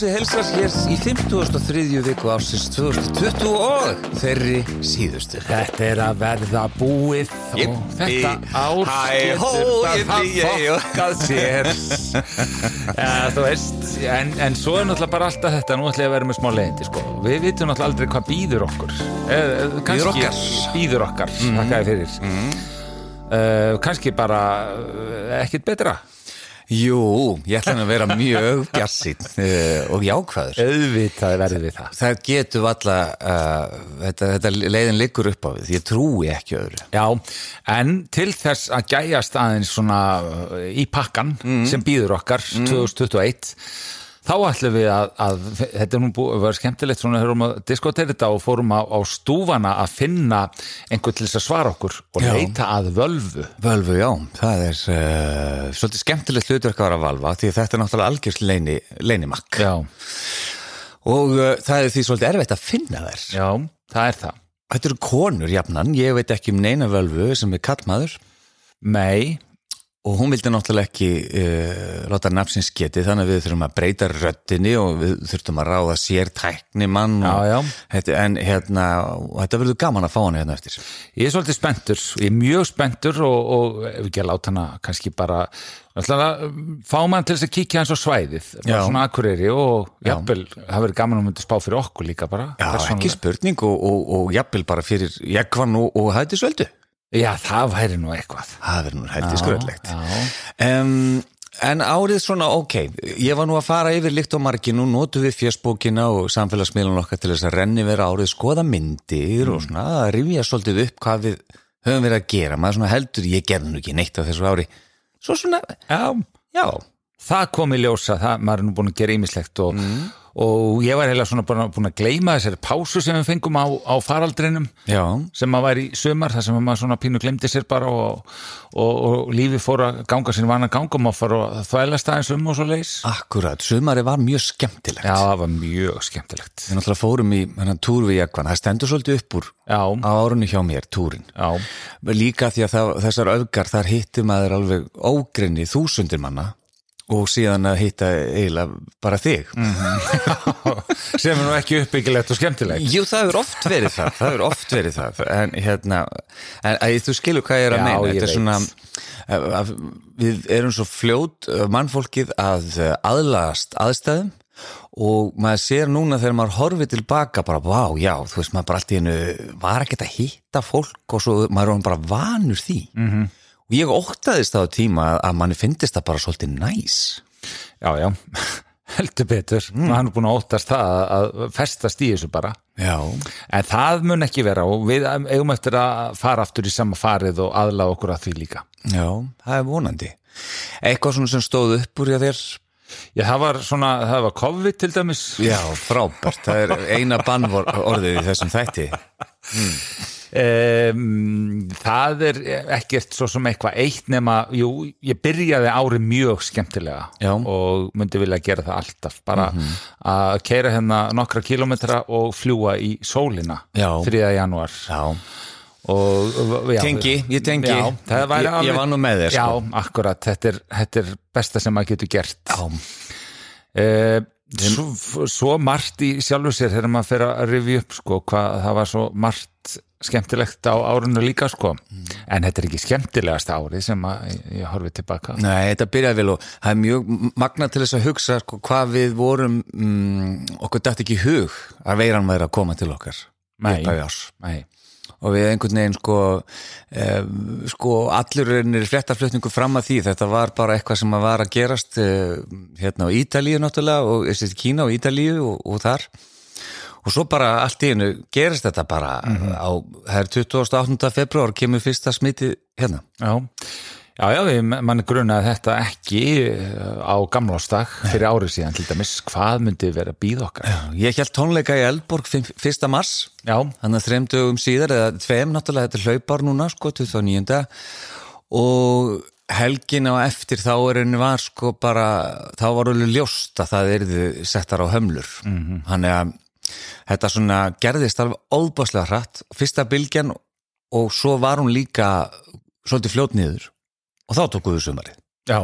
Reykjúsi helsar hér í 53. viku ásins 2020 og þeirri síðustu. Þetta er að verða búið Jippi, og þetta ár getur það ég. fokkað sér ja, Þú veist, en, en svo er náttúrulega bara alltaf þetta, nú ætla ég að vera með smá leiðindi sko. Við vitum náttúrulega aldrei hvað býður okkur eh, eh, kannski okkar. Býður okkar, mm. þakka ég fyrir mm. Kannski bara eh, ekkert betra Jú, ég ætla að vera mjög bjassinn uh, og jákvæður. Auðvitað verður við það Það getur valla, uh, þetta, þetta leiðin liggur upp á við, ég trúi ekki öðru. Já, en til þess að gæjast aðeins svona uh, í pakkan sem býður okkar 2021 þá ætlum við að, að þetta er nú búið vera skemmtilegt svona höfum að diskotera þetta og fórum á, á stúfana að finna einhvern til þess að svara okkur og Já. leita að völvu. Völvu, já, það er uh, svolítið skemmtilegt hlutverk að vera að valva því þetta er náttúrulega algjörst leini, leinimakk Já, og uh, það er því svolítið erfitt að finna þær. já, það er það. Þetta eru konur jafnan, ég veit ekki um neina völvu sem er kallmaður Mei, og hún vildi náttúrulega ekki uh, láta nafnsins geti þannig að við þurfum að breyta röddinni og við þurfum að ráða sér tækni mann Já, og, já. Þetta, en hérna, og þetta verður gaman að fá hana hérna eftir. Ég er svolítið spenntur ég er mjög spenntur og, og ef ekki að láta hana kannski bara náttúrulega, fá mann til þess að kíkja hans á svæðið bara svona akkurýri og jafnvel, það verður gaman að myndi spá fyrir okkur líka bara Já, ekki spurning og, og, og jafnvel bara fyrir jækvan og, og hættisvöldu Já, það væri nú eitthvað. Það verður nú hættiskröðlegt Já, um, En árið svona, ok, ég var nú að fara yfir líkt og margi, nú notum við fjöspókina og samfélagsmiðlun okkar til þess að renni vera árið, skoða myndir og svona að rifja svolítið upp hvað við höfum verið að gera, maður svona heldur, ég gerði nú ekki neitt á þessu ári, svo svona, já, já, það kom í ljósa það, maður er nú búin að gera ýmislegt og, og ég var heila svona búin að gleyma þessari pásu sem við fengum á, á faraldrinum. Já, sem maður var í sömar, þar sem maður svona pínu glemdi sér bara og, og, og lífi fór að ganga sín vana gang og fór að þvælast aðeins um og svo leis akkurat, sumari var mjög skemmtilegt. Já, það var mjög skemmtilegt. Við náttúrulega fórum í túr við jækvan, það stendur svolítið upp úr Já, á árunni hjá mér, túrin. já, Líka því að það, þessar öfgar, þar hitti maður alveg ógrinni þúsundir manna og síðan að hitta eiginlega bara þig. sem er nú ekki uppbyggilegt og skemmtilegt Jú, það hefur oft verið það, það oft verið það, en hérna, en að, þú skilur hvað ég er að Já, meina, þetta er svona, að, við erum svo fljót, uh, mannfólkið, að uh, aðlagast aðstæðum og maður sér núna þegar maður horfið tilbaka bara, vá, já, þú veist, maður bara allt í hennu var ekkert að hitta fólk og svo maður er bara vanur því Mhm. -hmm. Og ég óttaðist á tíma að manni finnist það bara svolítið næs. Já, já, heldur betur. Mm. hann er búin að óttast það að, festast í þessu bara. Já, en það mun ekki vera og við eigum eftir að fara aftur í sama farið og aðlaða okkur að því líka. Já, það er vonandi. Eitthvað svona sem stóð upp úr þér? Já, það var svona, það var COVID til dæmis. Já, frábært, það er eina bannvorðið í þessum þætti Um, það er ekkert svo sem eitthvað eitt nema, jú, ég byrjaði ári mjög skemmtilega Já. og myndi vilja gera það alltaf bara að keira hérna nokkra kilometra og fljúa í sólina Já. 3. janúar Já, og, já, Tengi, ég tengi. já, væri Ég- ég var nú með þér, Já, sko. akkurat, þetta er, þetta er besta sem maður getur gert Eh, svo, svo margt í sjálfu sér þegar maður fer að rifja upp sko, hvað það var svo margt skemmtilegt á árunnu líka sko. En þetta er ekki skemmtilegast árið sem að ég, horfi tilbaka. Nei, þetta byrjaði vel og það er mjög magna til þess að hugsa sko, hvað við vorum mm, okkur dætt ekki hug að veiran væri að koma til okkar Nei. og við einhvern veginn sko, eh, sko allur er fréttaflutningu fram að því. Þetta var bara eitthvað sem að var að gerast eh, hérna á Ítalíu náttúrulega og þessi Kína og Ítalíu og, og þar og svo bara allt í hennu gerist þetta bara á, það er 28. februar kemur fyrsta smiti hérna já Já, já, ég, mann er grunaði þetta ekki eh, á gamlástak fyrir árið síðan til dæmis, hvað myndi vera að býða okkar? ég held tónleika í Elborg 1. mars Já, Þannig að þreim dögum síðar, eða tveim náttúrulega, þetta er hlaupar núna, sko, 29. Og helgin á eftir þá er henni var sko bara, þá var alveg ljóst að það erðu settar á hömlur. -hmm. Þannig að þetta svona gerðist alveg óbáslega hratt. Fyrsta bylgjan og svo var hún líka svolítið fljót niður. Og þá tók við sumarið. Já,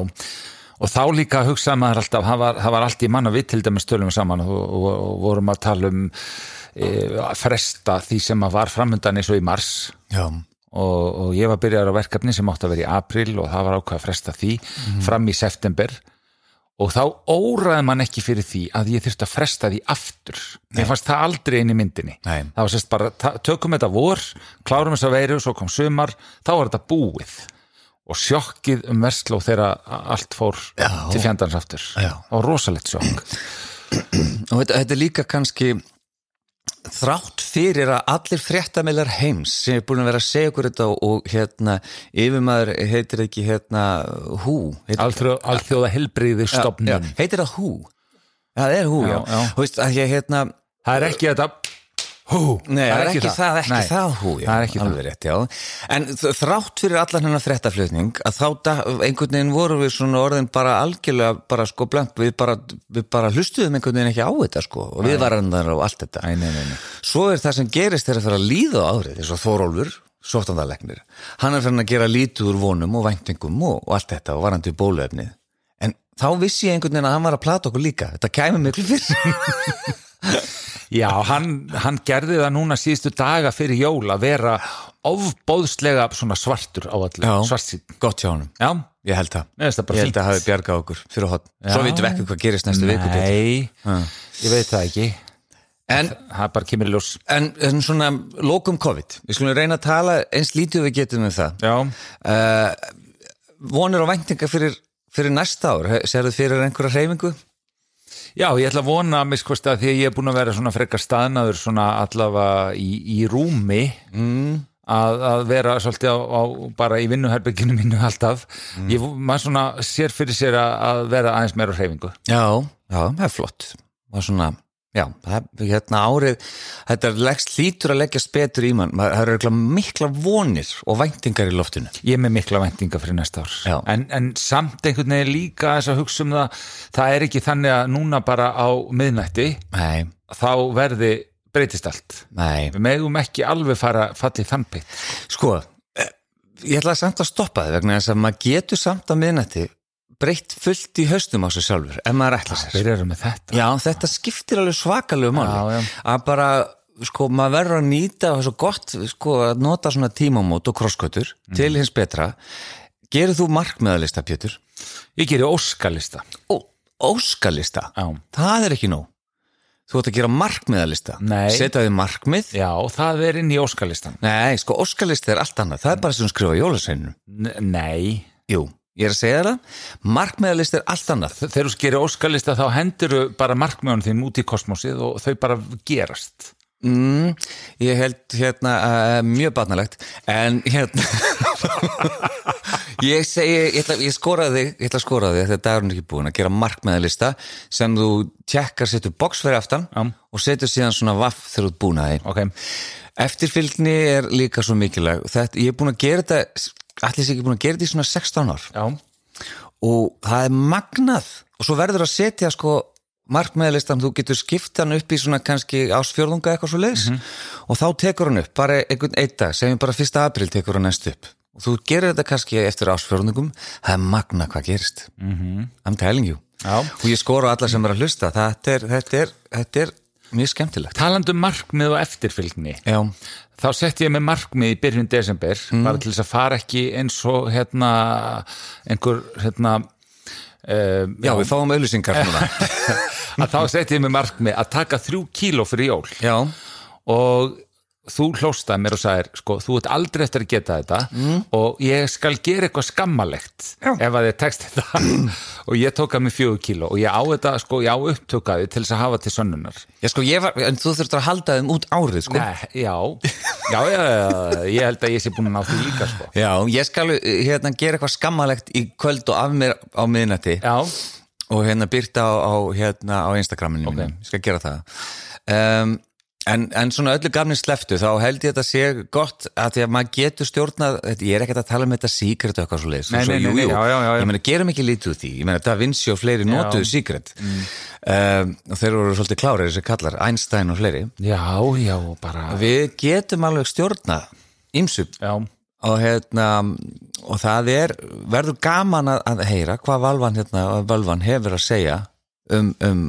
og þá líka hugsaði maður alltaf, það var, það var allt í mann og við til dæmis tölum saman og, og, og vorum að tala um e, að fresta því sem að var framöndan eins og í mars. Já, og, og ég var byrjar á verkefni sem átti að vera í april og það var ákvað að fresta því fram í september. og þá óraði mann ekki fyrir því að ég þurfti að fresta því aftur ég fannst það aldrei inn í myndinni Nei. það var sérst bara, tökum þetta vor klárum þess að veiru, svo kom sumar þá var þetta búið og sjokkið um versló þegar allt fór Já. til fjandans aftur Já. og rosalegt sjokk og þetta, þetta er líka kannski þrátt fyrir að allir fréttameilar heims sem er búin að vera að segja okkur þetta og, hérna, yfirmaður heitir ekki hérna hú Alþjóða, alþjóða helbriði já, stofnun heitir það hú það er hú, já, Já, já. Veist, að ég hérna það er ekki þetta hú, Nei, það er ekki það, ekki Nei. það hú, já, það er ekki alveg rétt, já. En þrátt fyrir allan hennar fréttaflutning að þá einhvern veginn vorum við svona orðin bara algjörlega bara sko blank, við bara, við bara hlustuðum einhvern veginn ekki á þetta sko og við varum þar og allt þetta. Nei, nei, nei, nei. Svo er það sem gerist þegar það fyrir að líða á árið, eins og Þórólfur, sóttandalegnir. Hann er fyrir að gera lítið úr vonum og væntingum og, og allt þetta og varandi bóluefnið. En þá vissi ég einhvern veginn að hann var að plata okkur líka. Þetta kæmi miklu fyrir. Já, hann, hann gerði það núna síðustu daga fyrir jól að vera ofbóðslega svartur á allir, svartsýn. Gott hjá honum. Já, Ég held það. Ég held fínt. að hafi bjargað okkur fyrir hot. Svo vitum við ekki hvað gerist næstu viku. Nei, ég veit það ekki. En, Það bara kemur í ljós. en, en svona lokum COVID. Við skulum reyna að tala eins lítið við getum um það. Já, Uh, vonir og væntingar fyrir, fyrir næsta ár. Serðu fyrir einhverja hreyfingu? Já, ég ætla að vona að miskosta því að ég er búin að vera svona frekar staðnaður svona allavega í, í rúmi mm. að, að vera svolítið á, á bara í vinnuherbygginu mínu alltaf. Mm. Ég, maður svona sér fyrir sér að, að vera aðeins meira á hreyfingu. Já, já, það er flott. Er svona, já, það hérna árið, þetta leggst lítur að leggjast betur í mann. Það eru mikla vonir og væntingar í loftinu. Ég er með mikla væntinga fyrir næsta ár. En, en samt einhvern veginn líka þess að hugsa um það, það er ekki þannig að núna bara á miðnætti Nei, þá verði breytist allt. nei. Við megum ekki alveg fara fallið þann pitt. Sko, eh, ég ætla samt að stoppa þið vegna þess að maður getur samt að miðnætti breytt fullt í haustum á sig sjálfur ef maður ætla sér. Þeir eru með þetta. Já, þetta skiptir alveg svakalegu máli Já, já. að bara, sko, maður verður að nýta og það er svo gott, sko, að nota svona tímamót og krosskötur Mhm. til hins betra Gerir þú markmeðalista, Pétur? Ég gerir óskalista. Ó, óskalista? Já. Það er ekki nóg Þú ætti að gera markmeðalista Nei. Setja þið markmið Já, það er inn í óskalistan. Nei, sko, óskalista er allt annað Það er bara sem skrifa jólaseininu N nei. Jú, ég er að segja það Markmeðalista er allt annað Þegar þú gerir óskalista þá hendur bara markmjónum þín út í kosmosið og þau bara gerast. Mm, ég held hérna uh, mjög barnalegt en hérna ég segi, ég, ætla, ég skoraði þig ég ætla að skora þig dagurinn er ekki búin að gera markmeðalista sem þú tjekkar setur box fyrir aftan Já. og setur síðan svona vaff þegar þú ert búin að því Ok. eftirfylgni er líka svo mikilvæg þetta, ég er búin að gera þetta allir sé ekki búin að gera þetta í svona 16 ár Já. og það er magnað og svo verður að setja sko markmeðalistan, þú getur skipt hann upp í svona kannski ásfjörðunga eitthvað svo leiðis og þá tekur hann upp, bara einhvern einn dag segjum bara 1. april tekur hann næst upp og þú gerir þetta kannski eftir ásfjörðungum það er magna hvað gerist mm -hmm. I'm telling you Já. og ég skora á alla sem er að hlusta þetta er, þetta er, þetta er mjög skemmtilegt. Talandi um markmið og eftirfylgni. Já, Þá sett ég með markmið í byrjun desember, bara til þess að fara ekki eins og hérna, einhver, hérna, uh, já, við fáum auðlýsingar núna. Að þá ég með markmið að taka þrjú kíló fyrir jól. Já, og þú hlóstaði mér og sagðir, sko, þú ert aldrei eftir að geta þetta og ég skal gera eitthvað skammalegt Já. ef að þið tekst þetta. Og ég tók að mig fjögur kíló og ég á þetta, sko, ég á upptökaði til þess að hafa til sönnunar. Já sko, ég var, en þú þurftur að halda þeim út árið sko. Nei, já, já, já, já, ég held að ég sé búin að ná því líka, sko. Já, ég skal uh, hérna gera eitthvað skammalegt í kvöld og af mér á miðnætti. Já, og hérna byrta á, á, hérna, á Instagraminu Ok. okay. ég skal gera það. Um, en, en svona öllu gamni sleftu þá held ég að þetta sé gott að því að maður getur stjórnað ég er ekkert að tala um þetta secret eitthvað svo leiðis já, já, já, já. ég meina gerum ekki lítið úr því. Ég meina Da Vinci og fleiri notuðu secret. Mm. um, og þeir voru svolítið klárir þessi kallar, Einstein og fleiri. Já, já, bara við getum alveg stjórnað ymsu já, og hérna og það er, verður gaman að, að heyra hvað Valvan hérna, Valvan hefur að segja um, um,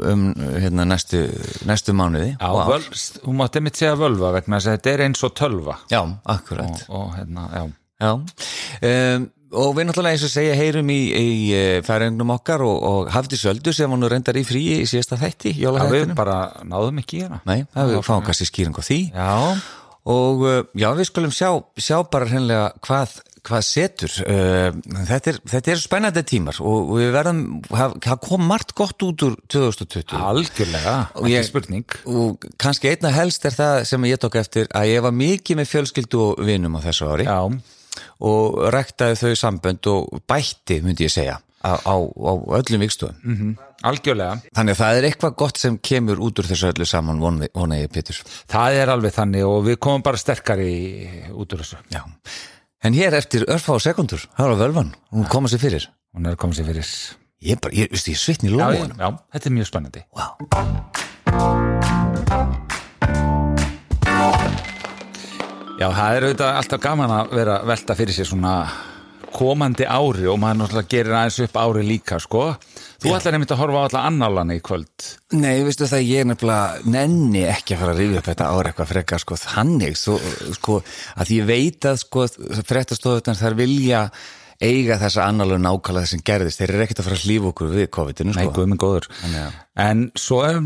um hérna, næstu, næstu mánuði. Já völ, hún mátti mitt segja völva vegna þess að þetta er eins og tölva. Já, akkurat. Og, og hérna, já. Já, um, og við náttúrulega eins og segja heyrum í, í færingnum okkar og, og hafði söldu sem nú reyndar í fríi í síðasta þætti, Já, við bara náðum ekki í hana. Nei, það við fáum kannski skýring á því. Já, og uh, já, við skulum sjá, sjá bara hreinlega hvað, hvað setur. Uh, þetta, er, þetta er spennandi tímar og við verðum, það kom margt gott út úr 2020 algjörlega, ekki spurning og kannski einna helst er það sem ég tók eftir að ég var mikið með fjölskyldu og vinum á þessu ári Já, og rektaði þau sambönd og bætti, myndi ég segja, á, á, á öllum vikstofum. algjörlega Þannig að það er eitthvað gott sem kemur út úr þessu öllu saman, vona vona ég, Pétur. Það er alveg þannig og við komum bara sterkari út úr þessu Já. En hér eftir örfá sekundur, það var völvan, hún koma sér fyrir. Hún er komið sér fyrir Ég bara, ég, ég svitni í já, lóðan. já, þetta er mjög spennandi Vá. Já, það er auðvitað alltaf gaman að vera velta fyrir sér svona komandi ári og maður náttúrulega gerir aðeins upp ári líka, sko Þú ætlar einmitt að horfa á alla annálana í kvöld. Nei, veistu það, ég er nefnilega nenni ekki að fara að rifja upp þetta ára eitthvað frekar, sko, þannig, svo, sko, að ég veit að, sko, fréttastofutnar þær vilja eiga þessa annarlega nákvæmlega sem gerðist, þeir eru ekkert að fara að hlífa okkur við COVID-inu, Nei, sko. guðminn góður. Þannig að- En svo er,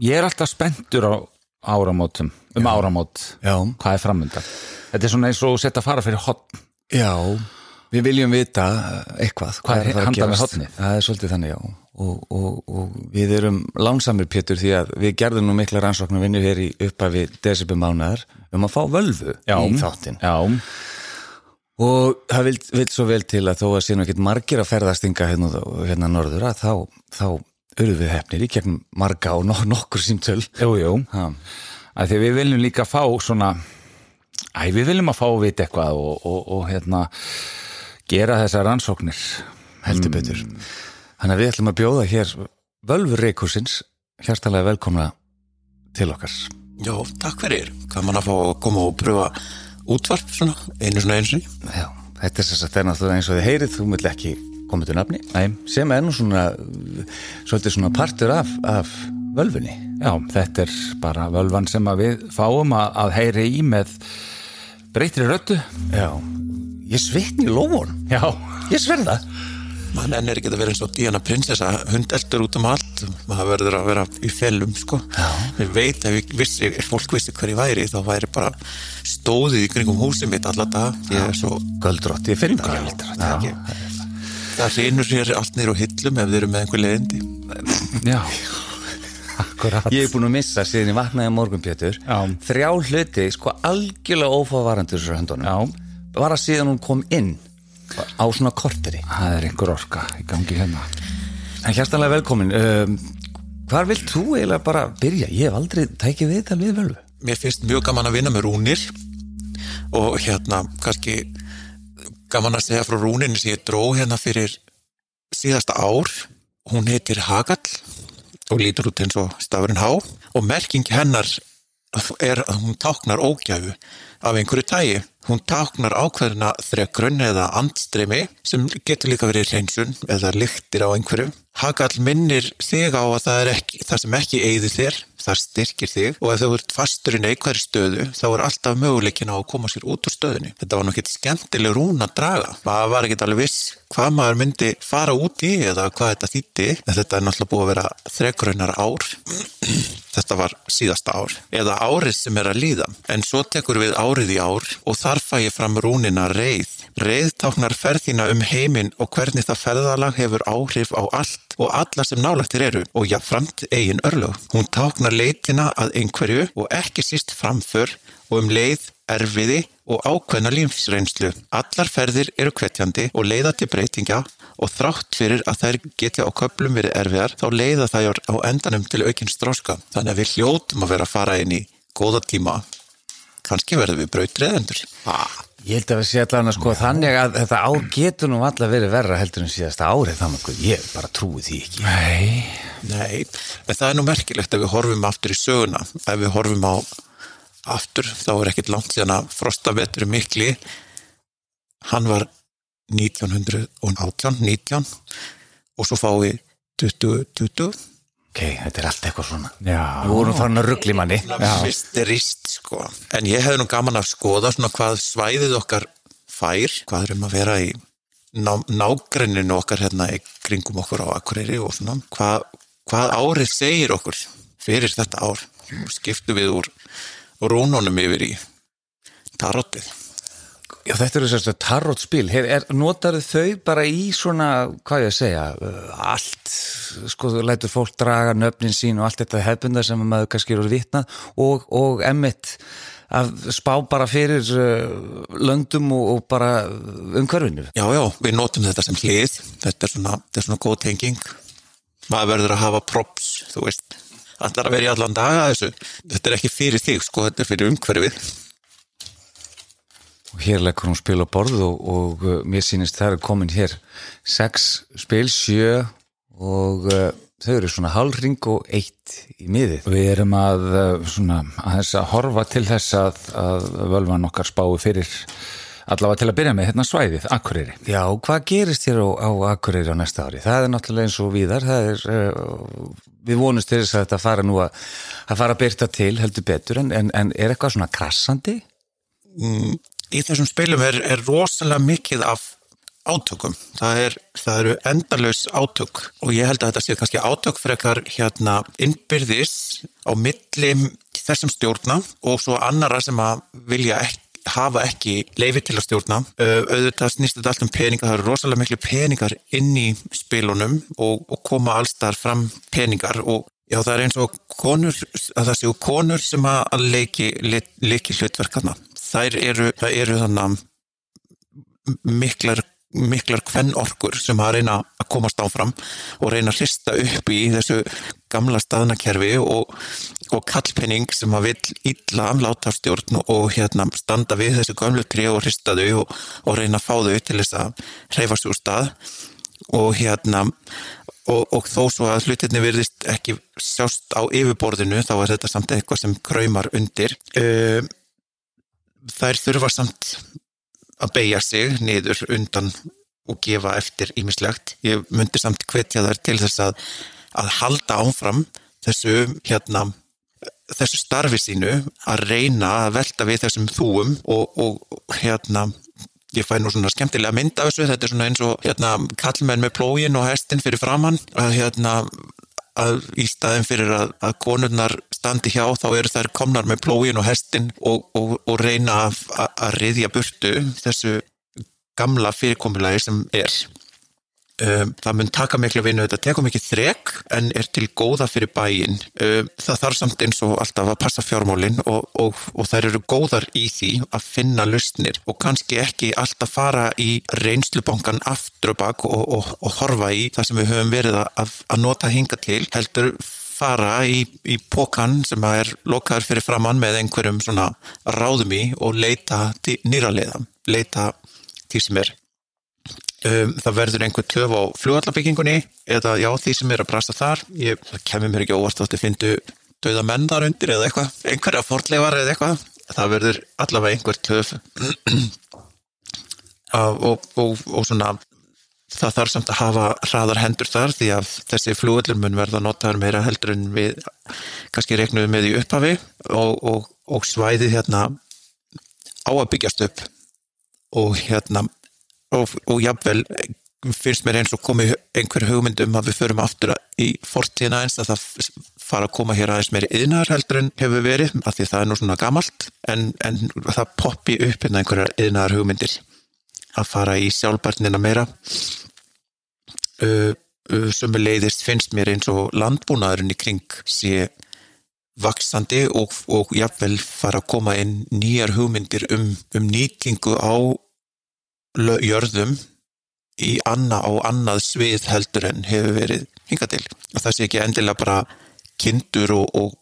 ég er alltaf spenntur á áramótum um áramót, Já. hvað er framöndan Þetta er svona eins og setja að fara fyrir hotn Já, við viljum vita eitthvað. Hvað er að fara að gerast. Það er svolítið þannig, já. Og, og, og við erum lánsamir, Pétur, því að við gerðum nú mikla rannsóknar vinnu hér í uppafi desibum mánuðar um að fá völvu í þáttinn. Já, Og það vil, vil svo vel til að þó að séu nú ekkert margir að ferðastinga hérna, hérna norður að þá, þá urðu við hefnir í gegnum marga og nok nokkur símtöl. jú, jú því við viljum líka fá svona æ, við viljum að fá að vita eitthvað og, og, og hérna gera þessar rannsóknir heldur betur. Þannig að við ætlum að bjóða hér völvur reikursins hjartalega velkomna til okkar. Já, takk fyrir. Gaman að fá að koma og pröfa útvarp svona, einu svona einu sinni. Já, þetta er þess að það er náttúrulega eins og þið heyrið, þú vill ekki koma til nafni. Nei. Sem er nú svona, svolítið svona partur af, af völvunni. Já, þetta er bara völvan sem að við fáum að, að heyri í með breytri röttu Já, ég svitni í lófun. Já, Ég sverða. Man enn er ekki að vera eins og Diana prinsessa, hundeltur út um allt, maður verður að vera í fellum, sko. Já. Við veit að við vissi, fólk vissi hver ég væri, þá væri bara stóðið í kringum húsið mitt alla dag. Ég er svo, Göldrótt, ég finn það. það er ekki. Það reynur sér allt nýr á hillum ef þeir eru með einhver leiðindi. já Akkurat Ég er búin að missa síðan ég vaknaði morgun Pétur Já. Þrjá hluti, sko algjörlega ófávarandur svo höndunum Að síðan hún kom inn á svona korteri. Það er einhver orka í gangi hérna. En hjartanlega velkomin. Um, Hvar vilt þú eiginlega bara byrja? Ég hef aldrei tækið við þetta við völvu. Mér finnst mjög gaman að vinna með rúnir. Og hérna kannski gaman að segja frá rúninu sem ég dró hérna fyrir síðasta ár. Hún heitir Hagall og lítur út eins og stafurinn Há. Og merking hennar er að hún táknar ógæfu af einhverju tægi. Hún táknar ákveðina þrekrun eða andstremi sem getur líka verið hreinsun eða lyktir á einhverju. Hagall minnir þig á að það ekki, það sem ekki eigði þér, það styrkir þig og ef þú ert fastur í neikværi stöðu þá er alltaf möguleikin á að koma sér út úr stöðunni. Þetta var nokkið skemmtileg rún að draga. Maður var ekki alveg viss hvað maður myndi fara út í eða hvað þetta þýtti. Þetta er náttúrulega búið að vera þrekraunar ár. Þetta var síðasta ár eða árið sem er að líða. En svo tekur við árið í ár og þar fæ ég fram rúnina reið. Reið táknar ferðina um heiminn og hvernig það ferðalag hefur áhrif á allt og alla sem nálættir eru og jafnframt eigin örlög. Hún táknar leitina að einhverju og ekki síst framför og um leið erfiði og ákveðna lífsreynslu. Allar ferðir eru hvetjandi og leiða til breytinga og þrátt fyrir að þær geti á köplum verið erfiðar þá leiða þær á endanum til aukinn stráska. Þannig að við hljótum að vera að fara inn í góða tíma. Kannski verðum við brautreðendur. Ah. Ég held að við sé allan að sko þannig að þetta ár getur nú alla verið verra heldur en síðasta árið þannig að ég bara trúi því ekki Nei, Nei, en það er nú merkilegt ef við horfum aftur í söguna, ef við horfum á aftur, þá er ekkit langt síðan að frostavetur mikli hann var 1918 19 og svo fái 2020 ok, þetta er allt eitthvað svona. Já. við vorum farin að ruggli manni. Misterist sko. En ég hefði nú gaman að skoða svona hvað svæðið okkar fær hvað erum að vera í ná, nágrenninu okkar hérna í kringum okkur á Akureyri og svona. Hvað, hvað árið segir okkur fyrir þetta ár? Skiptu við úr rúnunum yfir í tarottið Já, þetta eru sérstu tarot spil. Her, er, notar þau bara í svona, hvað ég að segja, uh, allt, sko, þú lætur fólk draga nöfnin sín og allt þetta hefbunda sem maður kannski eru vitnað og, og emmitt að spá bara fyrir uh, löndum og, og bara umhverfinu. Já, já, við notum þetta sem hlið. Þetta er svona, þetta er svona góð tenging. Maður verður að hafa props þú veist, allar að vera í allan daga þessu, þetta er ekki fyrir þig sko, þetta er fyrir umhverfið Og hér leggur hún spil á borð og, og uh, mér sýnist það er komin hér sex spil, sjö og uh, þau eru svona hálfring og eitt í miðið. Við erum að, uh, svona, að, að horfa til þess að, að völvan okkar spái fyrir allavega til að byrja með hérna svæðið, Akureyri. Já, hvað gerist hér á, á Akureyri á næsta ári? Það er náttúrulega eins og víðar, það er, uh, við vonumst til þess að þetta fara nú að, að fara að byrta til heldur betur, en, en, en er eitthvað svona krassandi? mm, í þessum spilum er, er rosalega mikið af átökum. Það, er, það eru endalaus átök og ég held að þetta sé kannski átök frekar hérna innbyrðis á milli þessum stjórna og svo annara sem að vilja ekki hafa ekki leifi til að stjórna. Auðvitað snýst þetta allt um peningar það eru rosalega miklu peningar inn í spilunum og, og koma allstar fram peningar. Og já það er eins og konur, að það séu konur sem að leiki, leiki hlutverkarna þær eru, eru þannig miklar miklar kvennorkur sem að reyna að komast áfram og reyna að hrista upp í þessu gamla staðnakerfi og, og kallpenning sem að vil illa láta stjórn og hérna standa við þessu gamlu tri og hrista þau og, og reyna að fá þau til þess að hreyfa svo stað og hérna og, og þó svo að hlutinni virðist ekki sjást á yfirborðinu þá er þetta samt eitthvað sem kræmar undir þær þurfa samt að beigja sig niður undan og gefa eftir ímislegt. Ég myndi samt hvetja þær til þess að, að halda áfram þessu, hérna, þessu starfi sínu að reyna að velta við þessum þúum og, og hérna, ég fæ nú svona skemmtilega mynd af þessu, þetta er svona eins og hérna, kallmenn með plógin og hestin fyrir framann að hérna að í staðin fyrir að, að konurnar standi hjá þá eru þær komnar með plógin og hestin og, og, og reyna að, að riðja burtu þessu gamla fyrirkomulagi sem er. Um, það mun taka miklu vinnu, þetta tekur mikið þrek en er til góða fyrir bæin. Um, það þarf samt eins og alltaf að passa fjármálinn og, og þær eru góðar í því að finna lustnir og kannski ekki alltaf fara í reynslubankan aftur og bak og horfa í það sem við höfum verið að, að nota hinga til heldur fara í, í pókan sem er lokaður fyrir framann með einhverjum svona ráðum í og leita nýra leiða, leita því sem er um, það verður einhver töf á flugallabyggingunni eða já því sem er að brasta þar. Ég, það kemur mér ekki óvart að þið fyndu döða menn þar undir eða eitthvað einhverja forleifar eða eitthvað. Það verður allavega einhver töf. Og, og, og, og svona það þarf samt að hafa hraðar hendur þar því að þessi flugallur mun verða notaður meira heldur en við kannski reknuðum með í upphafi og svæðið hérna á að byggjast upp og hérna og, og jafnvel finnst mér eins og komi einhver hugmynd um að við förum aftur í fortíðina eins að það fara að koma hér aðeins meiri yðnar heldur en hefur verið af því það er nú svona gamalt en, en það poppi upp hérna einhverjar yðnar hugmyndir að fara í sjálfbarnina meira. Uh, uh, sem leiðist finnst mér eins og landbúnaðurinn í kring sé vaksandi og, og jafnvel fara að koma inn nýjar hugmyndir um, um nýtingu á jörðum í anna á annað svið heldur en hefur verið hinga til. Og það sé ekki endilega bara kindur og, og,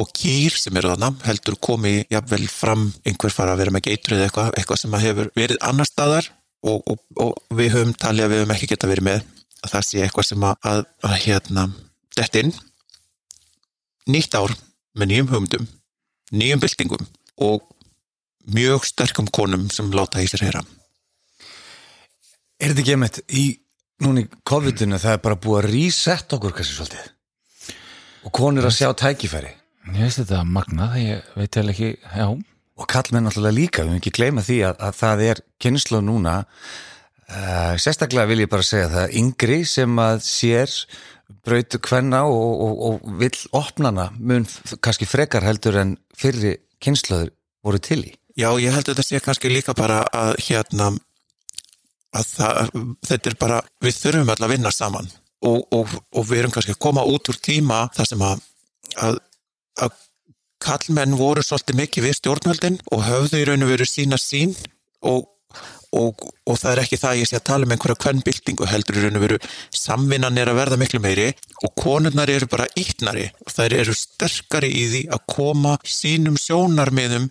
og kýr sem eru þannig, heldur komi jafnvel fram einhver fara að vera með geitur eða eitthvað, eitthvað sem hefur verið annar staðar og, og við höfum talið að við höfum ekki geta verið með. Að það sé eitthvað sem að, að, að hérna, dett inn. Nýtt ár með nýjum hugmyndum nýjum byltingum og mjög sterkum konum sem láta í sér heyra Er þetta ekki einmitt í núni COVID-19 það er bara búið að reset okkur kannski svolítið? Og konur að sjá tækifæri? Ég veist þetta magnað, ég veit eða ekki, já. og kallmenn náttúrulega líka, við höfum ekki gleyma því að, að það er kynslu núna. Uh, sérstaklega vil ég bara segja það yngri sem að sér brautu kvenna og, og, og vill opnana mun kannski frekar heldur en fyrri kynsluður voru til í. Já, ég held að þetta sé kannski líka bara að hérna að það, þetta er bara við þurfum öll að vinna saman. Og, og, og við erum kannski að koma út úr tíma þar sem að, að, að kallmenn voru svolítið mikið við stjórnvöldin og höfðu í raun og veru sína sín og, og, það er ekki það að ég sé að tala um einhverja kvennbyltingu heldur í raun og veru samvinnan er að verða miklu meiri og konurnar eru bara ítnari og þær eru sterkari í því að koma sínum sjónarmiðum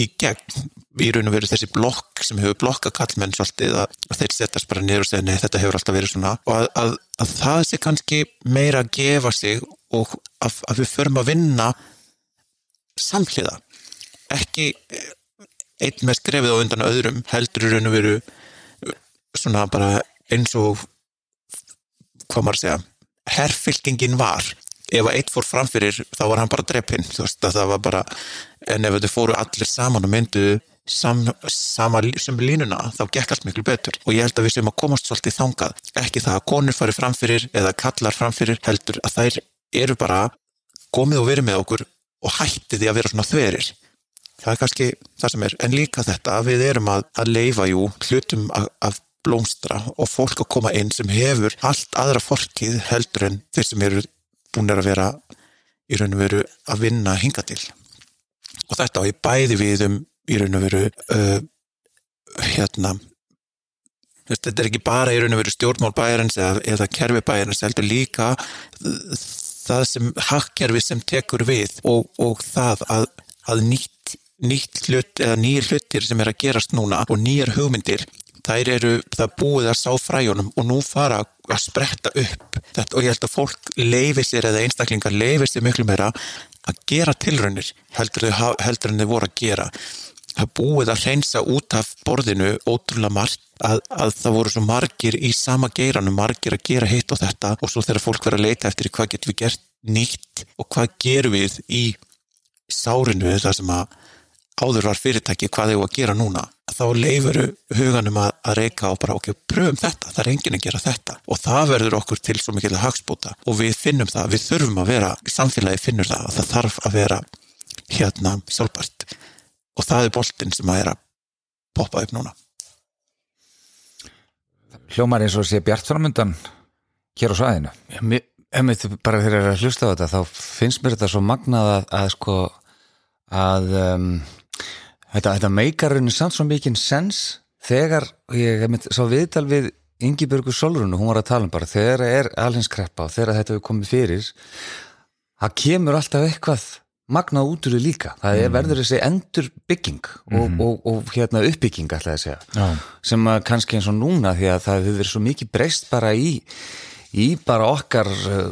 í gegn í raun og veru þessi blokk sem hefur blokka kallmenn svolítið að, að þeir setjast bara niður og segja nei þetta hefur alltaf verið svona. Og að, að, að það sé kannski meira að gefa sig og að, við förum að vinna samhliða. Ekki eh, einn með skrefið á undan öðrum heldur í raun og veru eh, svona bara eins og hvað maður að segja herfylkingin var. Ef að eitt fór framfyrir þá var hann bara dreppinn þú veist að það var bara en ef þau fóru allir saman og myndu sam, sama línuna þá gekk allt miklu betur. Og ég held að við sem að komast svolítið þangað. Ekki það að konur fari framfyrir eða kallar framfyrir heldur að þær eru bara komið og verið með okkur og hætti því að vera svona þverir. Það er kannski það sem er. En líka þetta við erum að, að leifa jú hlutum að blómstra og fólk að koma inn sem hefur allt aðra fólkið heldur en þeir sem eru búin að vera í raun og veru að vinna hinga til. Og þetta á ég bæði við um í raun og veru uh, hérna þetta er ekki bara í raun og veru stjórnmál bæjarins eða, eða kerfi bæjarins heldur líka uh, það sem hakkerfi sem tekur við og, og það að, að nýtt, nýtt hlut eða nýjir hlutir sem er að gerast núna og nýjar hugmyndir þær eru það búið að sá fræjunum og nú fara að spretta upp. Þetta og ég held að fólk leifi sér eða einstaklingar leifi sér miklu meira að gera tilraunir heldur en þau voru að gera það búið að hreinsa út af borðinu ótrúlega margt að, að það voru svo margir í sama geiranum margir að gera hitt og þetta og svo þegar fólk verður að leita eftir hvað getum við gert nýtt og hvað gerum við í sárinu þar sem að áður var fyrirtæki hvað þau að gera núna þá leifur huganum að, að reyka og bara ok, pröfum þetta, það er enginn að gera þetta og það verður okkur til svo mikil hagspúta og við finnum það, við þurfum að vera samfélagi finnur það að það þarf að vera hérna sjálfbært það er boltinn sem að er að poppa upp núna Hljómar eins og sé Bjart framundan hér á svæðinu. Já, mér, emitt, bara þegar ég er að hlusta á þetta þá finnst mér þetta svo magnað að, að sko að um, þetta, þetta meikar raunin samt svo mikinn sens þegar ég emitt, sá viðtal við Ingibjörgu Solrunu, hún var að tala um bara þegar er alhinskreppa og þegar þetta hefur komið fyrir það kemur alltaf eitthvað magnað út úr því líka. Það er verður þessi endur bygging og, og, og hérna uppbygging ætlaði að segja Já. sem að kannski eins og núna því að það hefur verið svo mikið breyst bara í í bara okkar uh,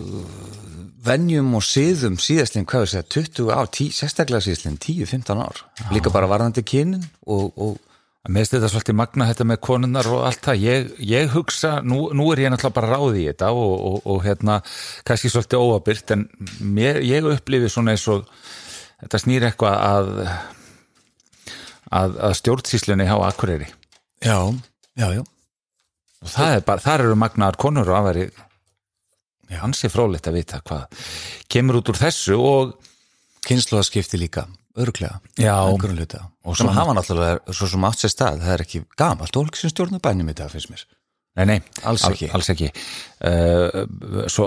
venjum og siðum síðastlinn, hvað við segja, 20 ár, 10, sérstaklega síðastlinn 10-15 ár, líka bara varðandi kynin og, og Mér finnst þetta svolítið magna þetta með konunnar og allt það. Ég, ég hugsa, nú, nú er ég náttúrulega bara ráði í þetta og, og, og hérna, kannski svolítið óabyrt, en mér, ég upplifi svona eins og þetta snýr eitthvað að, að, að stjórnsýslunni hjá Akureyri. já, já, já Og það er bara, þar eru magnaðar konur og afveri ansi frólitt að vita hvað kemur út úr þessu og kynsluðaskipti líka, örglega Já. einhverjum hluta og sem hafa náttúrulega svo sem átt sér stað, það er ekki gamalt fólk sem stjórnar bænum í dag finnst mér Nei, nei, Alls al- ekki. Alls ekki. Uh, svo,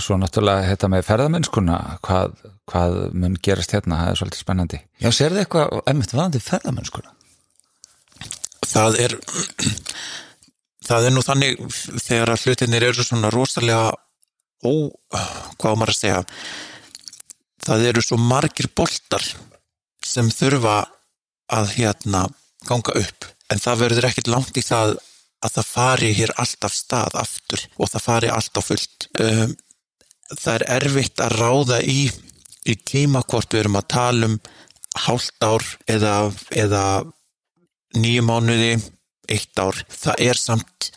svo náttúrulega þetta með ferðamennskuna, hvað, hvað mun gerast hérna, það er svolítið spennandi. Já, sérðu eitthvað, emmitt varðandi ferðamennskuna það er það er nú þannig þegar að hlutinir eru svona rosalega ó, hvað maður að segja það eru svo margir boltar sem þurfa að hérna ganga upp. En það verður ekkit langt í það að það fari hér alltaf stað aftur og það fari alltaf fullt. Um, það er erfitt að ráða í í tíma hvort við erum að tala um hálft ár eða, eða nýju mánuði eitt ár, það er samt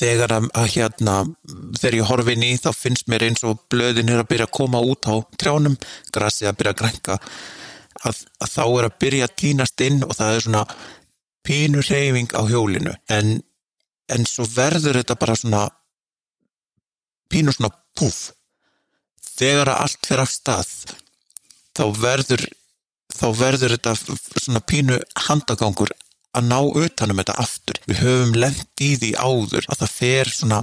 þegar að, að hérna þegar ég horfi inn í þá finnst mér eins og blöðin er að byrja að koma út á trjánum, grasið að byrja að grænka. Að, að þá er að byrja að týnast inn og það er svona pínur reyfing á hjólinu. En, en svo verður þetta bara svona pínur svona púf. Þegar að allt fer af stað þá verður þá verður þetta svona pínu handagangur að ná utanum þetta aftur. Við höfum lend í því áður að það fer svona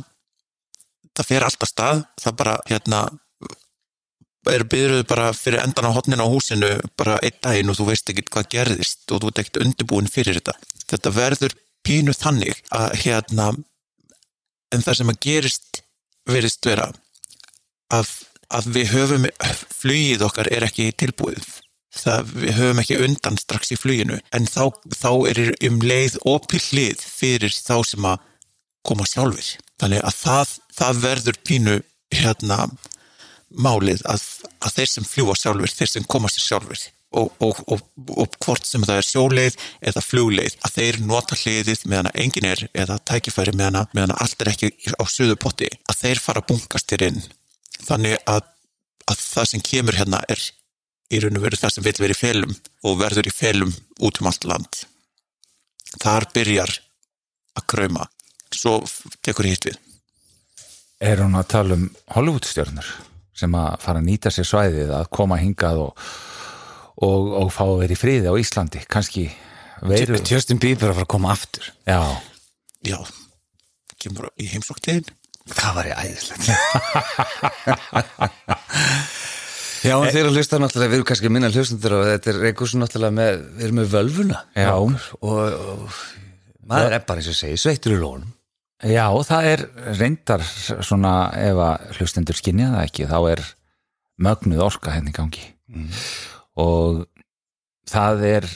það fer alltaf stað það bara hérna er byrjuð bara fyrir endan á hotnin á húsinu bara einn daginn og þú veist ekki hvað gerðist og þú ert ekkert undirbúin fyrir þetta. Þetta verður pínu þannig að hérna en það sem að gerist verist vera að, að við höfum flugið okkar er ekki tilbúið það við höfum ekki undan strax í fluginu. En þá, þá er um leið opil hlið fyrir þá sem að koma sjálfur þannig að það, það verður pínu hérna málið að, að þeir sem fljúa sjálfur þeir sem koma sér sjálfur og, og, og, og hvort sem það er sjóleið eða flugleið að þeir nota hliðið meðan að engin er eða tækifæri meðan að, meðan að allt er ekki á söðu potti að þeir fara að bunkast þér inn. Þannig að, að það sem kemur hérna er í raun og veru það sem vil verið í felum og verður í felum út um allt land. Þar byrjar að krauma. Svo tekur hitt við. Er hún að tala um Hollywoodstjörnur sem að fara að nýta sér svæðið að koma hingað og, og, og fá að vera í friði á Íslandi? Kanski veiru... Justin Bieber að fara að koma aftur. Já. Já, kemur í heimsóktiðin. Það var ég æðislegt. Já, en þeir eru að hlusta náttúrulega, við erum kannski minna hlustundur og þetta er eitthvað svo náttúrulega með, við erum með völvuna Já. og, og maður er bara eins og segi, sveittur í lónum. Já, það er reyndar svona ef að hlustendur skinja það ekki, þá er mögnuð orka henni í gangi. Og það er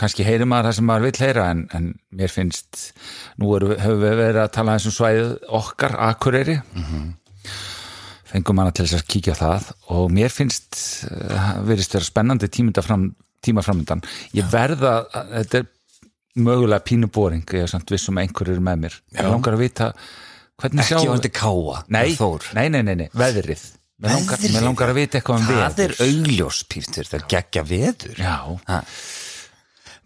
kannski heyrir maður það sem maður vil heyra en, en mér finnst nú höfum við verið að tala þessum svæðið okkar, Akureyri fengum hana til þess að kíkja á það og mér finnst uh, verist vera spennandi fram, tíma framöndan ég verða, að- þetta er mögulega pínubóring, ég er samt vissum að einhverju eru með mér, ég langar að vita hvernig Ekki sjáum vandi káa, Nei, Þór. nei, nei, nei, nei, veðrið Mér langar, mér langar að vita eitthvað um Það veður er augljós, Pítur, það er geggja veður. Já,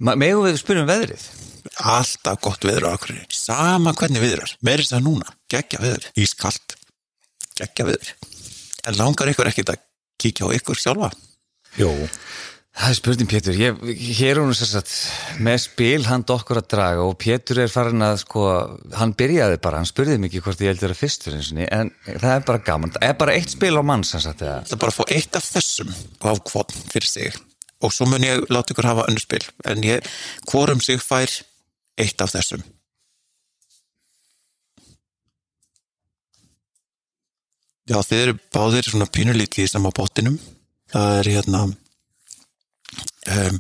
Megum við spyrjum veðrið? Alltaf gott veður á okkur. Sama hvernig viðrar. Meirist það núna. Gekkja veður. Ískalt. Gekkja veður. En langar ykkur ekkert að kíkja á ykkur sjálfa? jú Það er spurning Pétur, ég, hér er hún sess að með spil hann okkur að draga og Pétur er farin að sko, hann byrjaði bara, hann spurði ekki hvort ég heldur að fyrst fyrir einsinni, en það er bara gaman, það er bara eitt spil á mann sem sagt eða. Það er bara að fá eitt af þessum á kvotn fyrir sig. Og svo mun ég láta ykkur hafa önnur spil. En ég, hvorum sig fær eitt af þessum. Já, þið eru báðir svona pínulítið í sama bóttinum. Það er hérna um,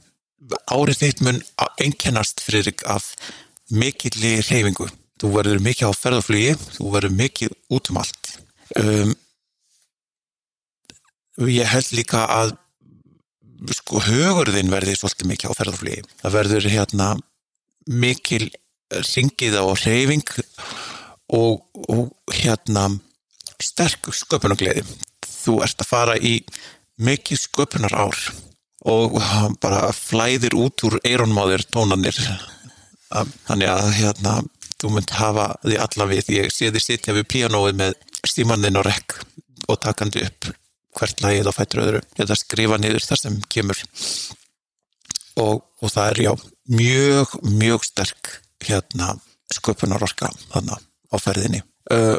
árið þitt mun einkennast Friðrik af mikilli reyfingu. Þú verður mikið á ferðarflugi, þú verður mikið út um allt. Um, ég held líka að sko hugurðin verði svolítið mikið á ferðarflugi. Það verður hérna mikil ringið á reyfing og, og hérna sterk sköpunargleði. Þú ert að fara í mikið sköpunar ár og bara flæðir út úr eironmáðir tónanir. Þannig að hérna þú munt hafa því alla við. Ég sé því sitja við píanóið með stímannin og rekk og takandi upp hvert lagið á fættur öðru eða skrifa niður þar sem kemur og, og það er já mjög, mjög sterk hérna sköpunarorka þannig á ferðinni uh,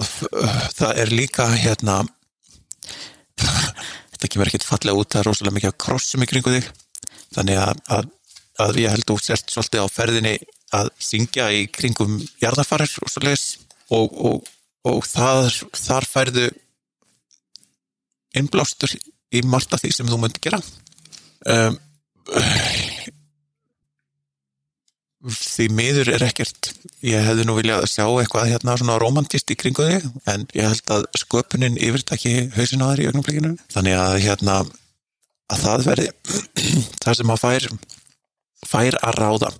það er líka hérna þetta kemur ekkit fallega út það er rosalega mikið að krossum í kringu þig. Þannig að, að, að ég held þú sért svolítið á ferðinni að syngja í kringum jarðafarir og og, og, þar, þar færðu innblástur í margt af því sem þú myndi gera. Um, því miður er ekkert. Ég hefði nú viljað sjá eitthvað hérna svona romantist í kringu þig en ég held að sköpunin yfirtaki hausin á þær í augnumleikinu þannig að hérna að það verði það sem að fær fær að ráða.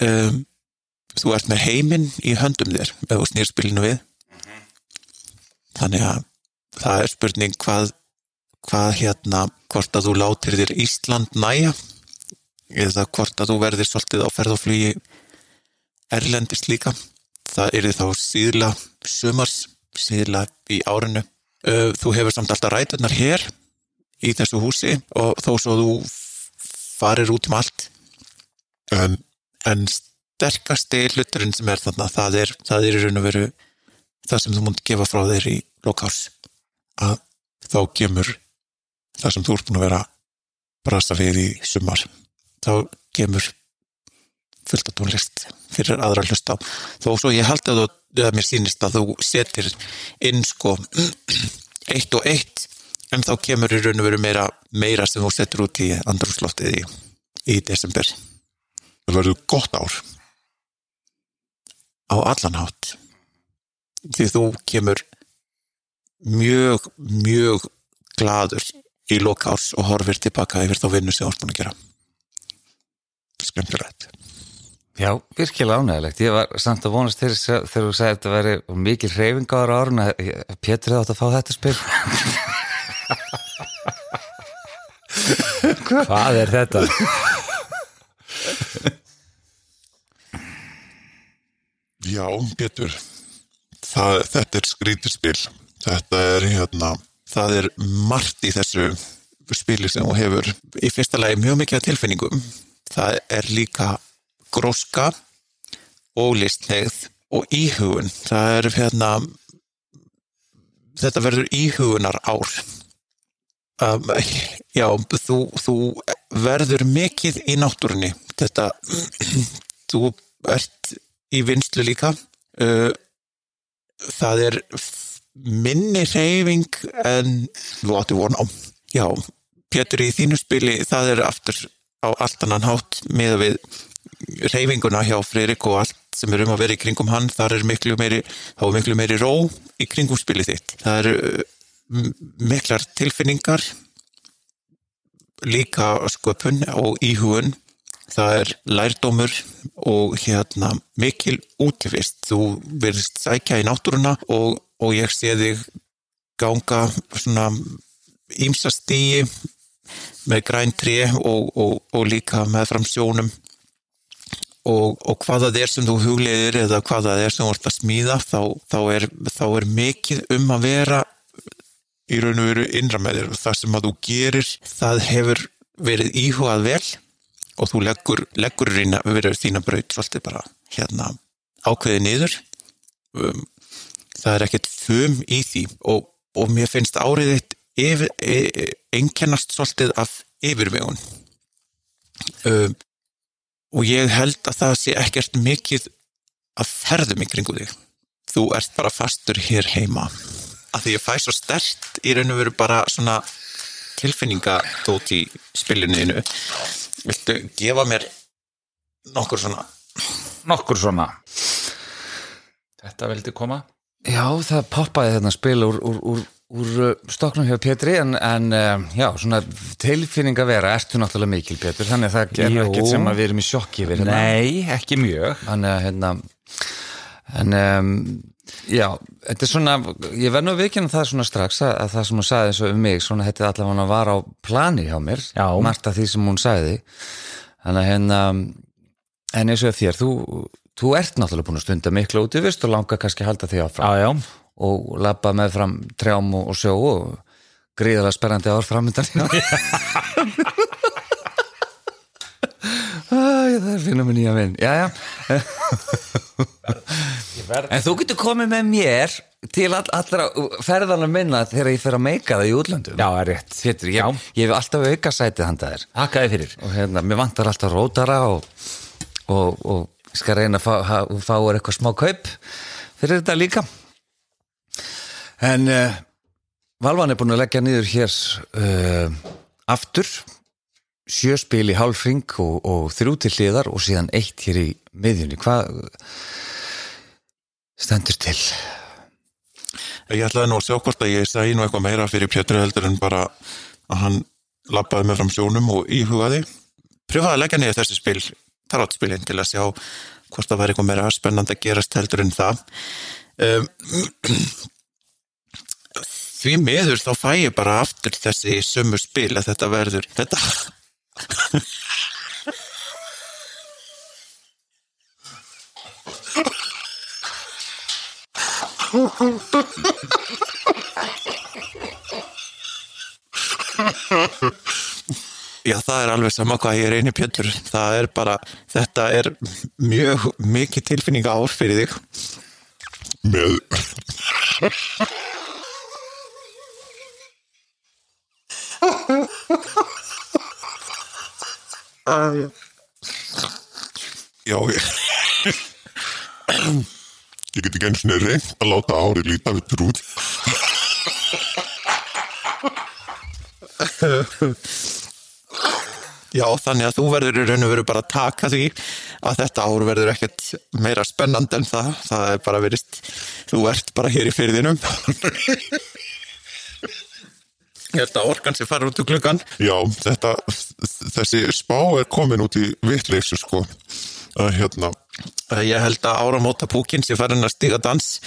Um, þú ert með heiminn í höndum þér ef þú snýr spilinu við. Þannig að það er spurning hvað hvað hérna, hvort að þú látir þér Ísland næja eða hvort að þú verðir svolítið á ferðoflugi erlendist líka það er þá síðla sumars, síðla í árinu. Þú hefur samt alltaf rætunar hér í þessu húsi og þó svo þú farir út um allt en, en sterkasti hluturinn sem er þarna það er, það er í raun og veru það sem þú múnt gefa frá þér í lokás að þá kemur það sem þú ert búin að vera brasa við í sumar þá kemur fullt af tónlist fyrir aðra að hlusta þó svo ég held að, þú, að mér sýnist að þú setir inn sko eitt og eitt en þá kemur í raun og veru meira, meira sem þú setur út í andrúsloftið í, í desember. Það verður gott ár. Á allan hátt. Því þú kemur mjög, mjög gladur í lokárs og horfir tilbaka yfir þá vinnu sem þú ert búin að gera skemmtilegt Já, virkilega ánægilegt. Ég var samt að vonast til þess að þegar þú sagði að þetta væri mikil hreyfingar á árun að Pétur hefði átt að fá þetta spil. Hvað er þetta? Já, Pétur það, þetta er skrítispil þetta er hérna það er margt í þessu spili sem þú hefur í fyrsta lagi mjög mikið tilfinningum það er líka gróska og listlegð og íhugun. Það er hérna þetta verður íhugunar ár um, já, þú, þú verður mikið í náttúrunni. Þetta þú ert í vinslu líka. Uh, það er minni reyfing en þú átti von á. Já, Pétur í þínu spili það er aftur á allt annan hátt með við reyfinguna hjá Freirik og allt sem er um að vera í kringum hann. Þar er miklu meiri, þá er miklu meiri ró í kringum spilið þitt. Það eru miklar tilfinningar líka sköpun og íhugun. Það er lærdómur og hérna mikil útivist. Þú verðist sækja í náttúruna og, og ég sé þig ganga svona ímsa stíi með græn tré og, og, og líka með fram sjónum. Og, og hvað það er sem þú hugleiðir eða hvað það er sem þú ert að smíða þá, þá, er, þá er mikið um að vera í raun og veru innra með þér. Og það sem að þú gerir það hefur verið íhugað vel og þú leggur, leggur reyna verið þína braut svolítið bara hérna ákveðið niður. Um, það er ekkert fum í því. Og, og mér finnst árið eitt e, einkennast svolítið af yfirvegun. Um, og ég held að það sé ekkert mikið að ferðum í kringu þig. Þú ert bara fastur hér heima. Að því ég fæ svo stert í raun og veru bara svona tilfinningatót í spilinu viltu gefa mér nokkur svona? Nokkur svona. Þetta veldi koma Já, það poppaði þarna spil úr, úr, úr, úr uh, stoknum hjá Pétri en, en uh, já, svona tilfinning að vera ertu náttúrulega mikil Pétur, þannig að það er ekkert sem að við erum í sjokki við hérna. Nei, ekki mjög Þannig að hérna en um, já, þetta er svona ég verð nú að vikina það svona strax að, að það sem hún sagði eins og um mig, svona þetta allavega var á plani hjá mér, Já. margt af því sem hún sagði þannig að hérna en eins og þér, þú, þú ert náttúrulega búin að stunda miklu út í vist og langar kannski að halda því áfram. Já, já, og labba með fram trjám og, sjó og gríðalega sperrandi ár framöndan það er finnum við nýja vinn en þú getur komið með mér til all, allra ferðarna minna þegar ég fer að meika það í útlöndum. Já, er rétt. Pétur, ég, ég hef alltaf auka sætið handa þér. Hakkaði fyrir. Og hérna, mér vantar alltaf rótara og, og, og ég skal reyna að fá, ha- fá eitthvað smá kaup fyrir þetta líka en uh, Valvan er búin að leggja niður hér uh, aftur sjöspil í hálfring og, og þrjú til hliðar og síðan eitt hér í miðjunni. Hvað stendur til? Ég ætlaði nú að sjá hvort að ég segi nú eitthvað meira fyrir Pétur heldur en bara að hann lappaði með fram sjónum og íhugaði. Pröfaði að leggja niður þessi spil, tarotspilin til að sjá hvort það væri eitthvað meira spennandi að gerast heldur en það. Um, því miður þá fæ ég bara aftur þessi sömu spil að þetta verður þetta Já, það er alveg sama hvað ég reynir Pétur. Það er bara, þetta er mjög mikið tilfinninga ár fyrir þig. Með... Já, ég... Ég get ekki eins og reynd að láta árið líta við trúð. Já, þannig að þú verður í raun og veru bara að taka því að þetta ár verður ekkert meira spennand en það. Það er bara verist, þú ert bara hér í fyrðinum. Ég held að orkan sem fara út úr klukkan. Já, þetta, þessi spá er komin út í vittleysu sko. Að hérna, ég held að áramóta púkin sem farin að stiga dans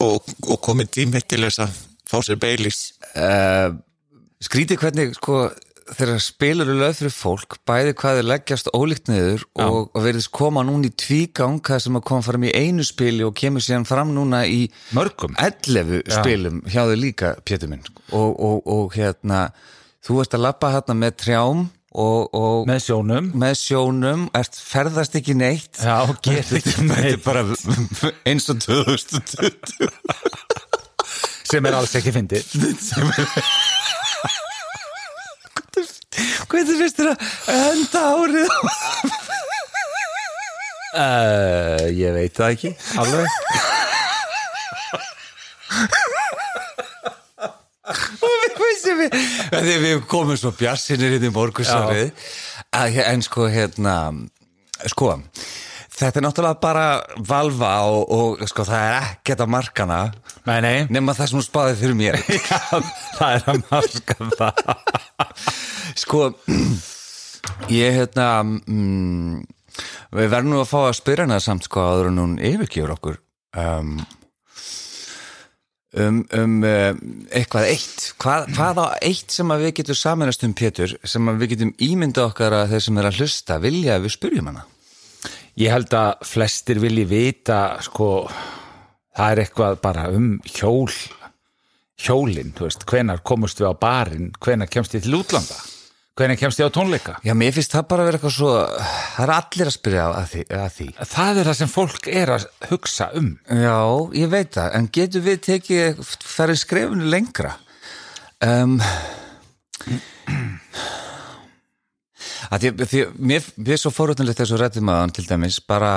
og, og komin tími til þess að fá sér beilis. Uh, skrítið hvernig sko þegar spilur eru löð fyrir fólk bæði hvað þeir leggjast ólíkt niður og, og verðist koma núna í tvígang það sem að koma fram í einu spili og kemur síðan fram núna í Mörgum. 11 spilum hjá þau líka Pétur minn. Og, og, og hérna þú ert að lappa hérna með trjám og, og með sjónum. með sjónum, ert ferðast ekki neitt. Já, getur ekki er neitt. bara eins og 2020 sem er alls ekki fyndið hvernig finnst þér að enda árið uh, ég veit það ekki alveg. Við við komum svo bjarsinir inn í morgunsárið. En sko hérna sko þetta er náttúrulega bara valva og, og sko það er ekkert að markana. Nei, nei, nema það sem hún spáði fyrir mér. Já, það er að marka það. Sko ég hérna mm, við verðum nú að fá að spyrja hana samt sko áður en hún yfirgefur okkur. Um, um, um uh, eitthvað eitt. Hvað, hvað á eitt sem að við getum saminast um Pétur sem að við getum ímynda okkar að þeir sem er að hlusta vilja að við spyrjum hana Ég held að flestir vilji vita sko, það er eitthvað bara um hjól hjólinn, þú veist, hvenar komust við á barinn, hvenar kemst ég til útlanda hvenar kemst ég á tónleika? Já, mér finnst það bara að vera eitthvað svo það er allir að spyrja að því, að því. það er það sem fólk er að hugsa um. Já, ég veit það, en getur við tekið farið skrefinu lengra? Um, því, því mér, mér er svo fórhundilegt þessu rættum aðan til dæmis bara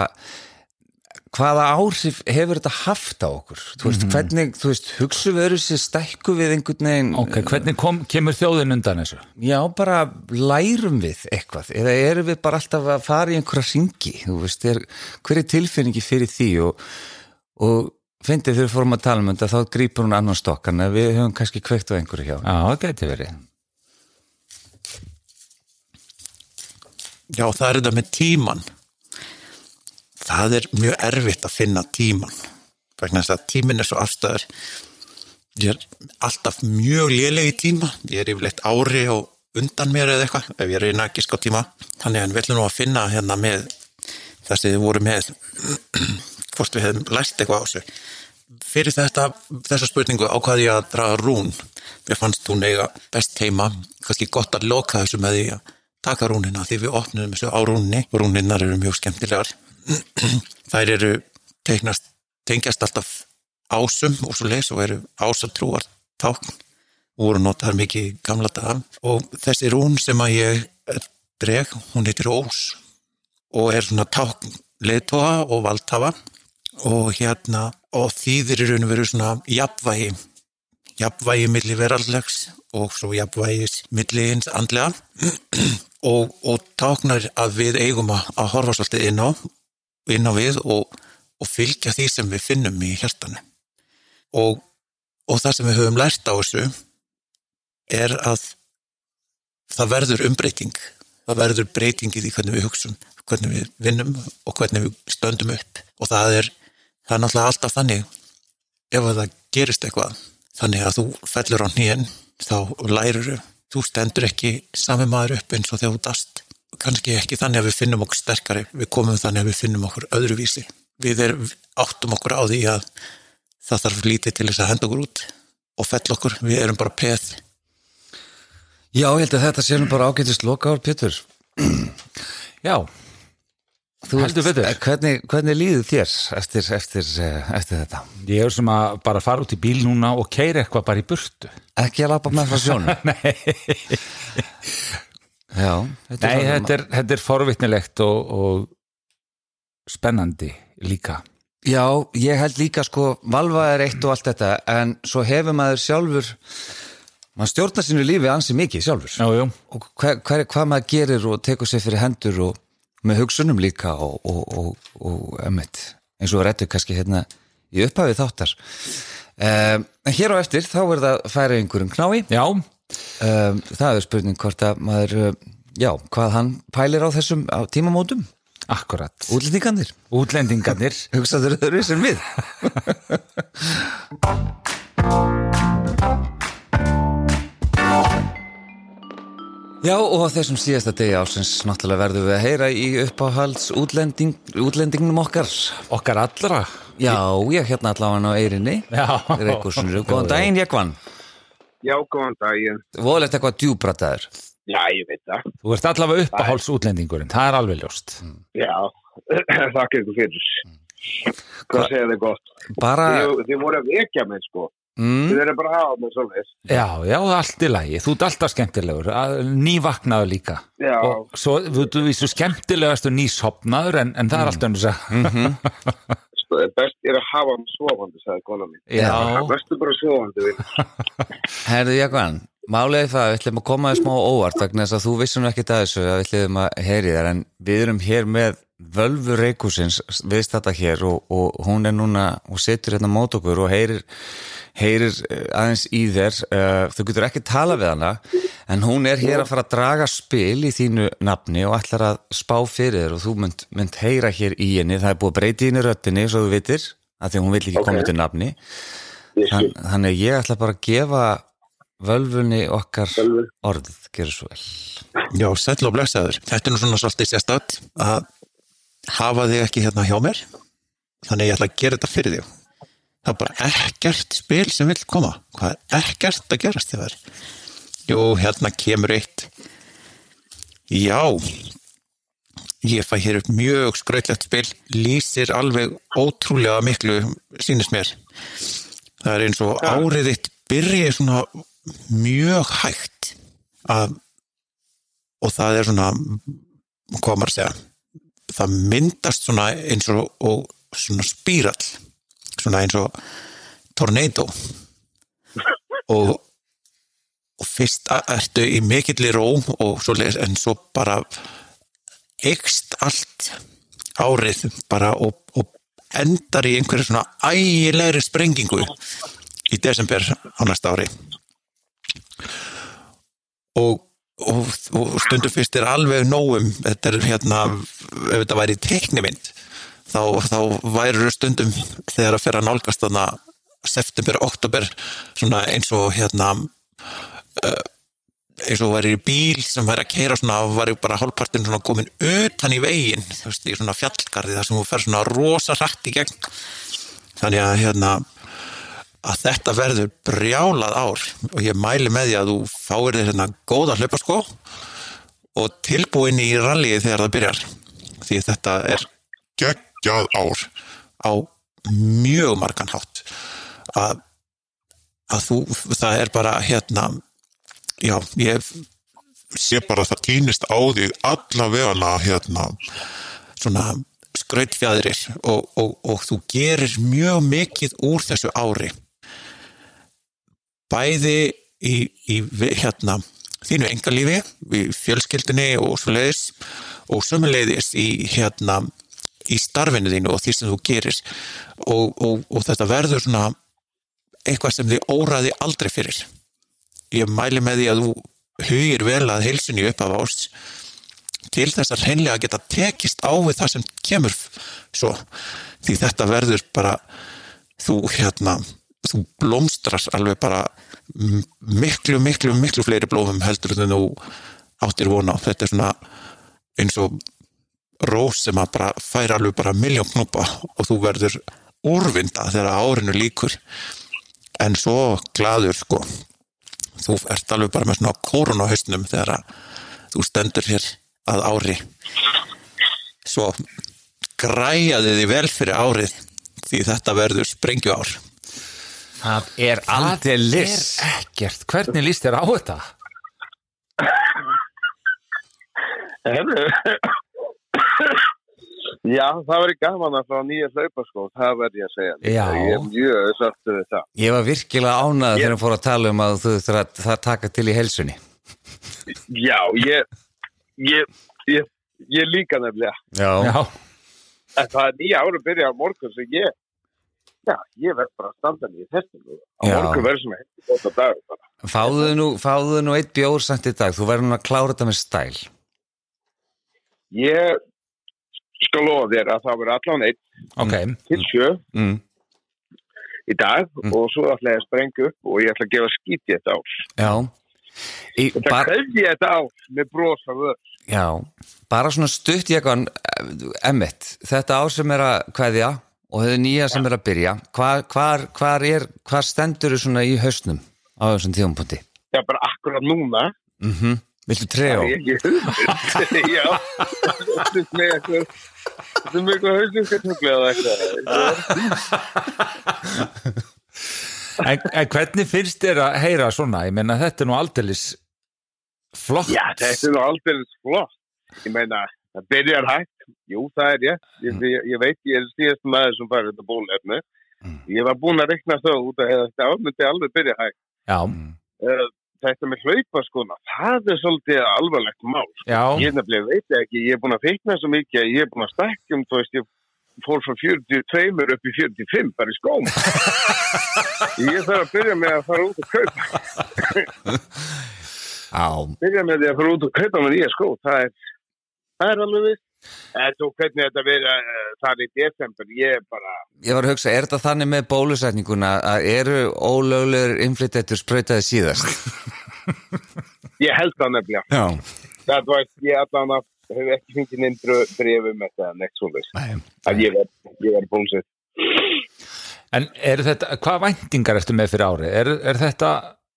hvaða áhrif hefur þetta haft á okkur? Þú veist, hvernig, þú veist, hugsu við öðru sér stækku við einhvern veginn? Ok, hvernig kom, kemur þjóðin undan þessu? Já, bara lærum við eitthvað eða erum við bara alltaf að fara í einhverja ringi, þú veist, er, hver er tilfinningi fyrir því? Og, og fyndið þegar við fórum að tala um þetta þá grípur hún annan stokkan við höfum kannski kveikt á einhverju hjá. Já, það gæti verið Já, það er þetta með tíman. Það er mjög erfitt að finna tíman. Vegna þess að tíminn er svo afstæður. Ég er alltaf mjög lélegi tíma. Ég er yfirleitt ári og undan mér eða eitthvað, ef ég reyna ekki ská tíma. Þannig að við ætlum nú að finna hérna með það sem þið voru með, hvort við hefum lært eitthvað á þessu. Fyrir þetta, þessa spurningu ákvaði ég að draga rún. Mér fannst hún eiga best heima, kannski gott að loka þessu með því að taka rúnina því við opnum þessu á rúnni. Rúninnar eru mjög skemmtilegar. Þær eru teiknast, tengjast alltaf ásum og svo leys og eru ásatrúar tákn og voru notaðar mikið gamla dag og þessi rún sem að ég dreg, hún heitir Ós og er svona tákn leðtóa og valdhafa. Og hérna og þýðir í raun og veru svona jafnvægi jafnvægi milli veraldlegs og svo jafnvægis milli hins andlega og, og táknar að við eigum að, að horfa svolítið inn á, inn á við og, og fylgja því sem við finnum í hjartanu. Og, og það sem við höfum lært á þessu er að það verður umbreyting. Það verður breyting í því hvernig við hugsun, hvernig við vinnum og hvernig við stöndum upp. Og það er, það er náttúrulega alltaf þannig ef að það gerist eitthvað þannig að þú fellur á nýjen þá lærur þú stendur ekki sami maður upp eins og þegar þú dast. Kannski ekki þannig að við finnum okkur sterkari. Við komum þannig að við finnum okkur öðruvísi. Við er, áttum okkur á því að það þarf lítið til þess að henda okkur út og fell okkur, við erum bara peð. Já, ég held að þetta sé nú bara ágætist lokaður, Pétur. Já, veist, betur. hvernig, hvernig líður þér eftir, eftir, eftir þetta? ég er sem að bara fara út í bíl núna og keira eitthvað bara í burtu Ekki að lappa með frá sjónum? Nei, Já, þetta Nei svona- þetta, er, þetta er forvitnilegt og, og spennandi líka Já, ég held líka sko, valva er eitt og allt þetta, en svo hefur maður sjálfur, maður stjórnar sínu lífi ansi mikið sjálfur. Já, já, Og hver, hver, hvað maður gerir og tekur sér fyrir hendur og með hugsunum líka og, og, og, og emmitt, eins og réttu kannski hérna í upphafið þáttar. Um, en hér á eftir, þá er það að færa einhverjum knái. já, Um, það er spurning hvort að maður, uh, já, hvað hann pælir á þessum á tímamótum, akkurat útlendingandir. Útlendingarnir Hugsaður öðru sem við. Já og á þessum síðasta degi ásins náttúrulega verðum við að heyra í uppáhalds útlending, útlendingnum okkar. Okkar allra Já, ég hérna allavega á eirinni. Já Reykjúsinu. Góðan daginn, ég vann. Já, góðan daginn. Volegt eitthvað djúbrataður. Já, ég veit það. Þú ert allavega uppáháls útlendingurinn, það er alveg ljóst Já, þakka ykkur fyrir. Hvað segir þið gott? Bara, Þið, þið voru að vekja mig, sko. Mm, Þið eru bara að hafa mig svolítið. Já, já, allt í lagi, þú ert alltaf skemmtilegur að- nývaknaður líka Já, og svo, þú þú vísu skemmtilegastu nýsopnaður en, en það er allt önnur að mhm. sko, best er að hafa mig svofandi, sagði kona mín. Já, Bestu bara svofandi, herðu ég vann. Málið er það, við ætlum að koma þér smá óvart vegna þess að þú vissum ekki að þessu að við ætlum að heyri þér en við erum hér með völvu reikusins viðstata hér og, og hún er núna og situr hérna mót okkur og heyrir, heyrir eh, aðeins í þér uh, þú getur ekki tala við hana en hún er hér að fara að draga spil í þínu nafni og ætlar að spá fyrir þér og þú mynd, mynd heyra hér í henni það er búið að breyti henni röttinni svo þú vitir að því hún vill ekki Ok. koma til nafni Þann, þannig ég ætla bara að gefa völvunni okkar Völvu. orðið, gerur svo vel Já, sæll og blessaður. Þetta er nú svona svolítið sérstætt að hafa þig ekki hérna hjá mér þannig ég ætla að gera þetta fyrir þig. Það er bara ekkert spil sem vil koma. Hvað er ekkert að gerast þér? Jú, hérna kemur eitt. Já, ég fæ hér upp mjög skrautlegt spil, lýsir alveg ótrúlega miklu, sínist mér. Það er eins og árið þitt byrji svona mjög hægt að og það er svona að segja það myndast svona eins og, og svona spírall svona eins og tornado. Og og fyrst ertu í mikilli ró og svo leis en svo bara eikst allt árið bara og, og endar í einhverju svona ægilegri sprengingu í desember á næsta ári. Og, og, og stundu fyrst er alveg nógum þetta er hérna ef þetta væri teiknimynd þá, þá væri stundum þegar að fer að nálgast þarna september, oktober svona eins og hérna uh, eins og væri í bíl sem væri að keira svona væri bara hálfpartin svona komin utan í veginn þú veist, í svona fjallgarði þar sem þú fer svona rosa rætt í gegn. Þannig að hérna að þetta verður brjálað ár og ég mæli með því að þú fáir þér hérna góða hlaupaskó og tilbúin í rallið þegar það byrjar. Því þetta er geggjað ár á mjög margan hátt. Að, að þú, það er bara hérna já, ég sé bara að það týnist á því allavegana hérna svona skrautfjæðrir og, og, og þú gerir mjög mikið úr þessu ári bæði í, í hérna, þínu engalífi, í fjölskyldinni og svo leiðis og sömuleiðis í hérna í starfinu þínu og því sem þú gerir. Og, og, og þetta verður svona eitthvað sem þið óraði aldrei fyrir. Ég mæli með því að þú hugir vel að heilsunni upp af ást til þess að hreinlega geta tekist á við það sem kemur svo. Því þetta verður bara þú hérna þú blómstrar alveg bara miklu, miklu, miklu fleiri blómum heldur en þú áttir vona á. Þetta er svona eins og rós sem að bara fær alveg bara miljón knúpa og þú verður úrvinda þegar árinu líkur en svo gladur sko þú ert alveg bara með svona kórun á hausnum þegar að þú stendur hér að ári svo græjaði þið vel fyrir árið því þetta verður sprengju ár Það er Það aldeilis er ekkert, hvernig líst þér á þetta? Herru. Já, það verður gaman að fá nýja hlaupaskó, það verður ég að segja. Já. Ég er mjög sáttu við það. Ég var virkilega ánað Ég- þegar hann fór að tala um að þú þurfa að það taka til í helsunni Já, ég, ég, ég, ég líka nefnilega. Já, Já, En það er nýja ára að byrja á morgun sem ég, já, ég verð bara að standa nýja þessum. Á Já. morgun verður sem hefði gott að dag. Bara. Fáðu nú, fáðu nú eitt bjór samt í dag, þú verður nú að klára þetta með stæl. Ég skal lofa þér að það verður allan einn ok til sjö Mm. í dag Mm. og svo ætla ég að sprengja upp og ég ætla að gefa skít í þetta. Já. Í, Þetta bar, ég þetta ár með brosa vör. já, bara svona stutt ég eitthvað, emmitt, þetta ár sem er að kveðja og þau nýja sem er að byrja, hvar, hvar, hvar, er, hvar stendur þú svona í hausnum á þessum tíðumpunkti? Já, bara akkurat núna. Mm Viltu trejó? Það er ekki hugmynd. Já, þetta er með eitthvað, þetta er með eitthvað hauslinskjartöfli eða eitthvað. en, en hvernig finnst þér að heyra svona? Ég meina þetta er nú aldeilis flott Já, þetta er nú aldrei flott. Ég meina, það byrjar hægt. Jú, það er ég. Ég, ég, ég veit, ég er síðast maður sem fær þetta bólefni. Ég var búinn að rekna þau út að þetta ámyndi alveg byrja hægt. Já, Eh, Þetta með hlaupa skona, það er svolítið alvarlegt mál. já, Ég nefnilega veit ekki, ég er búinn að feikna svo mikið að ég er búinn að stækjum, þú veist, ég fór frá 42 upp í 45 bara í skóm. ég þarf að byrja með að fara út og kaupa. Byrja með því að fara út og kaupa með nýja skó. Það er, það er alveg við. En þú hvernig þetta verið uh, þar í desember, ég er bara, ég var að hugsa, er þetta þannig með bólusetninguna að eru ólöglegur inflytættur sprautaði síðast? ég held það nefnilega. Já. Það var, ég allan að hef ekki fengið neinn brefum með það neitt svoleiðis. Nei. Að ég ég verð bónsett. en er þetta, hvað væntingar ertu með fyrir ári? Er, er þetta,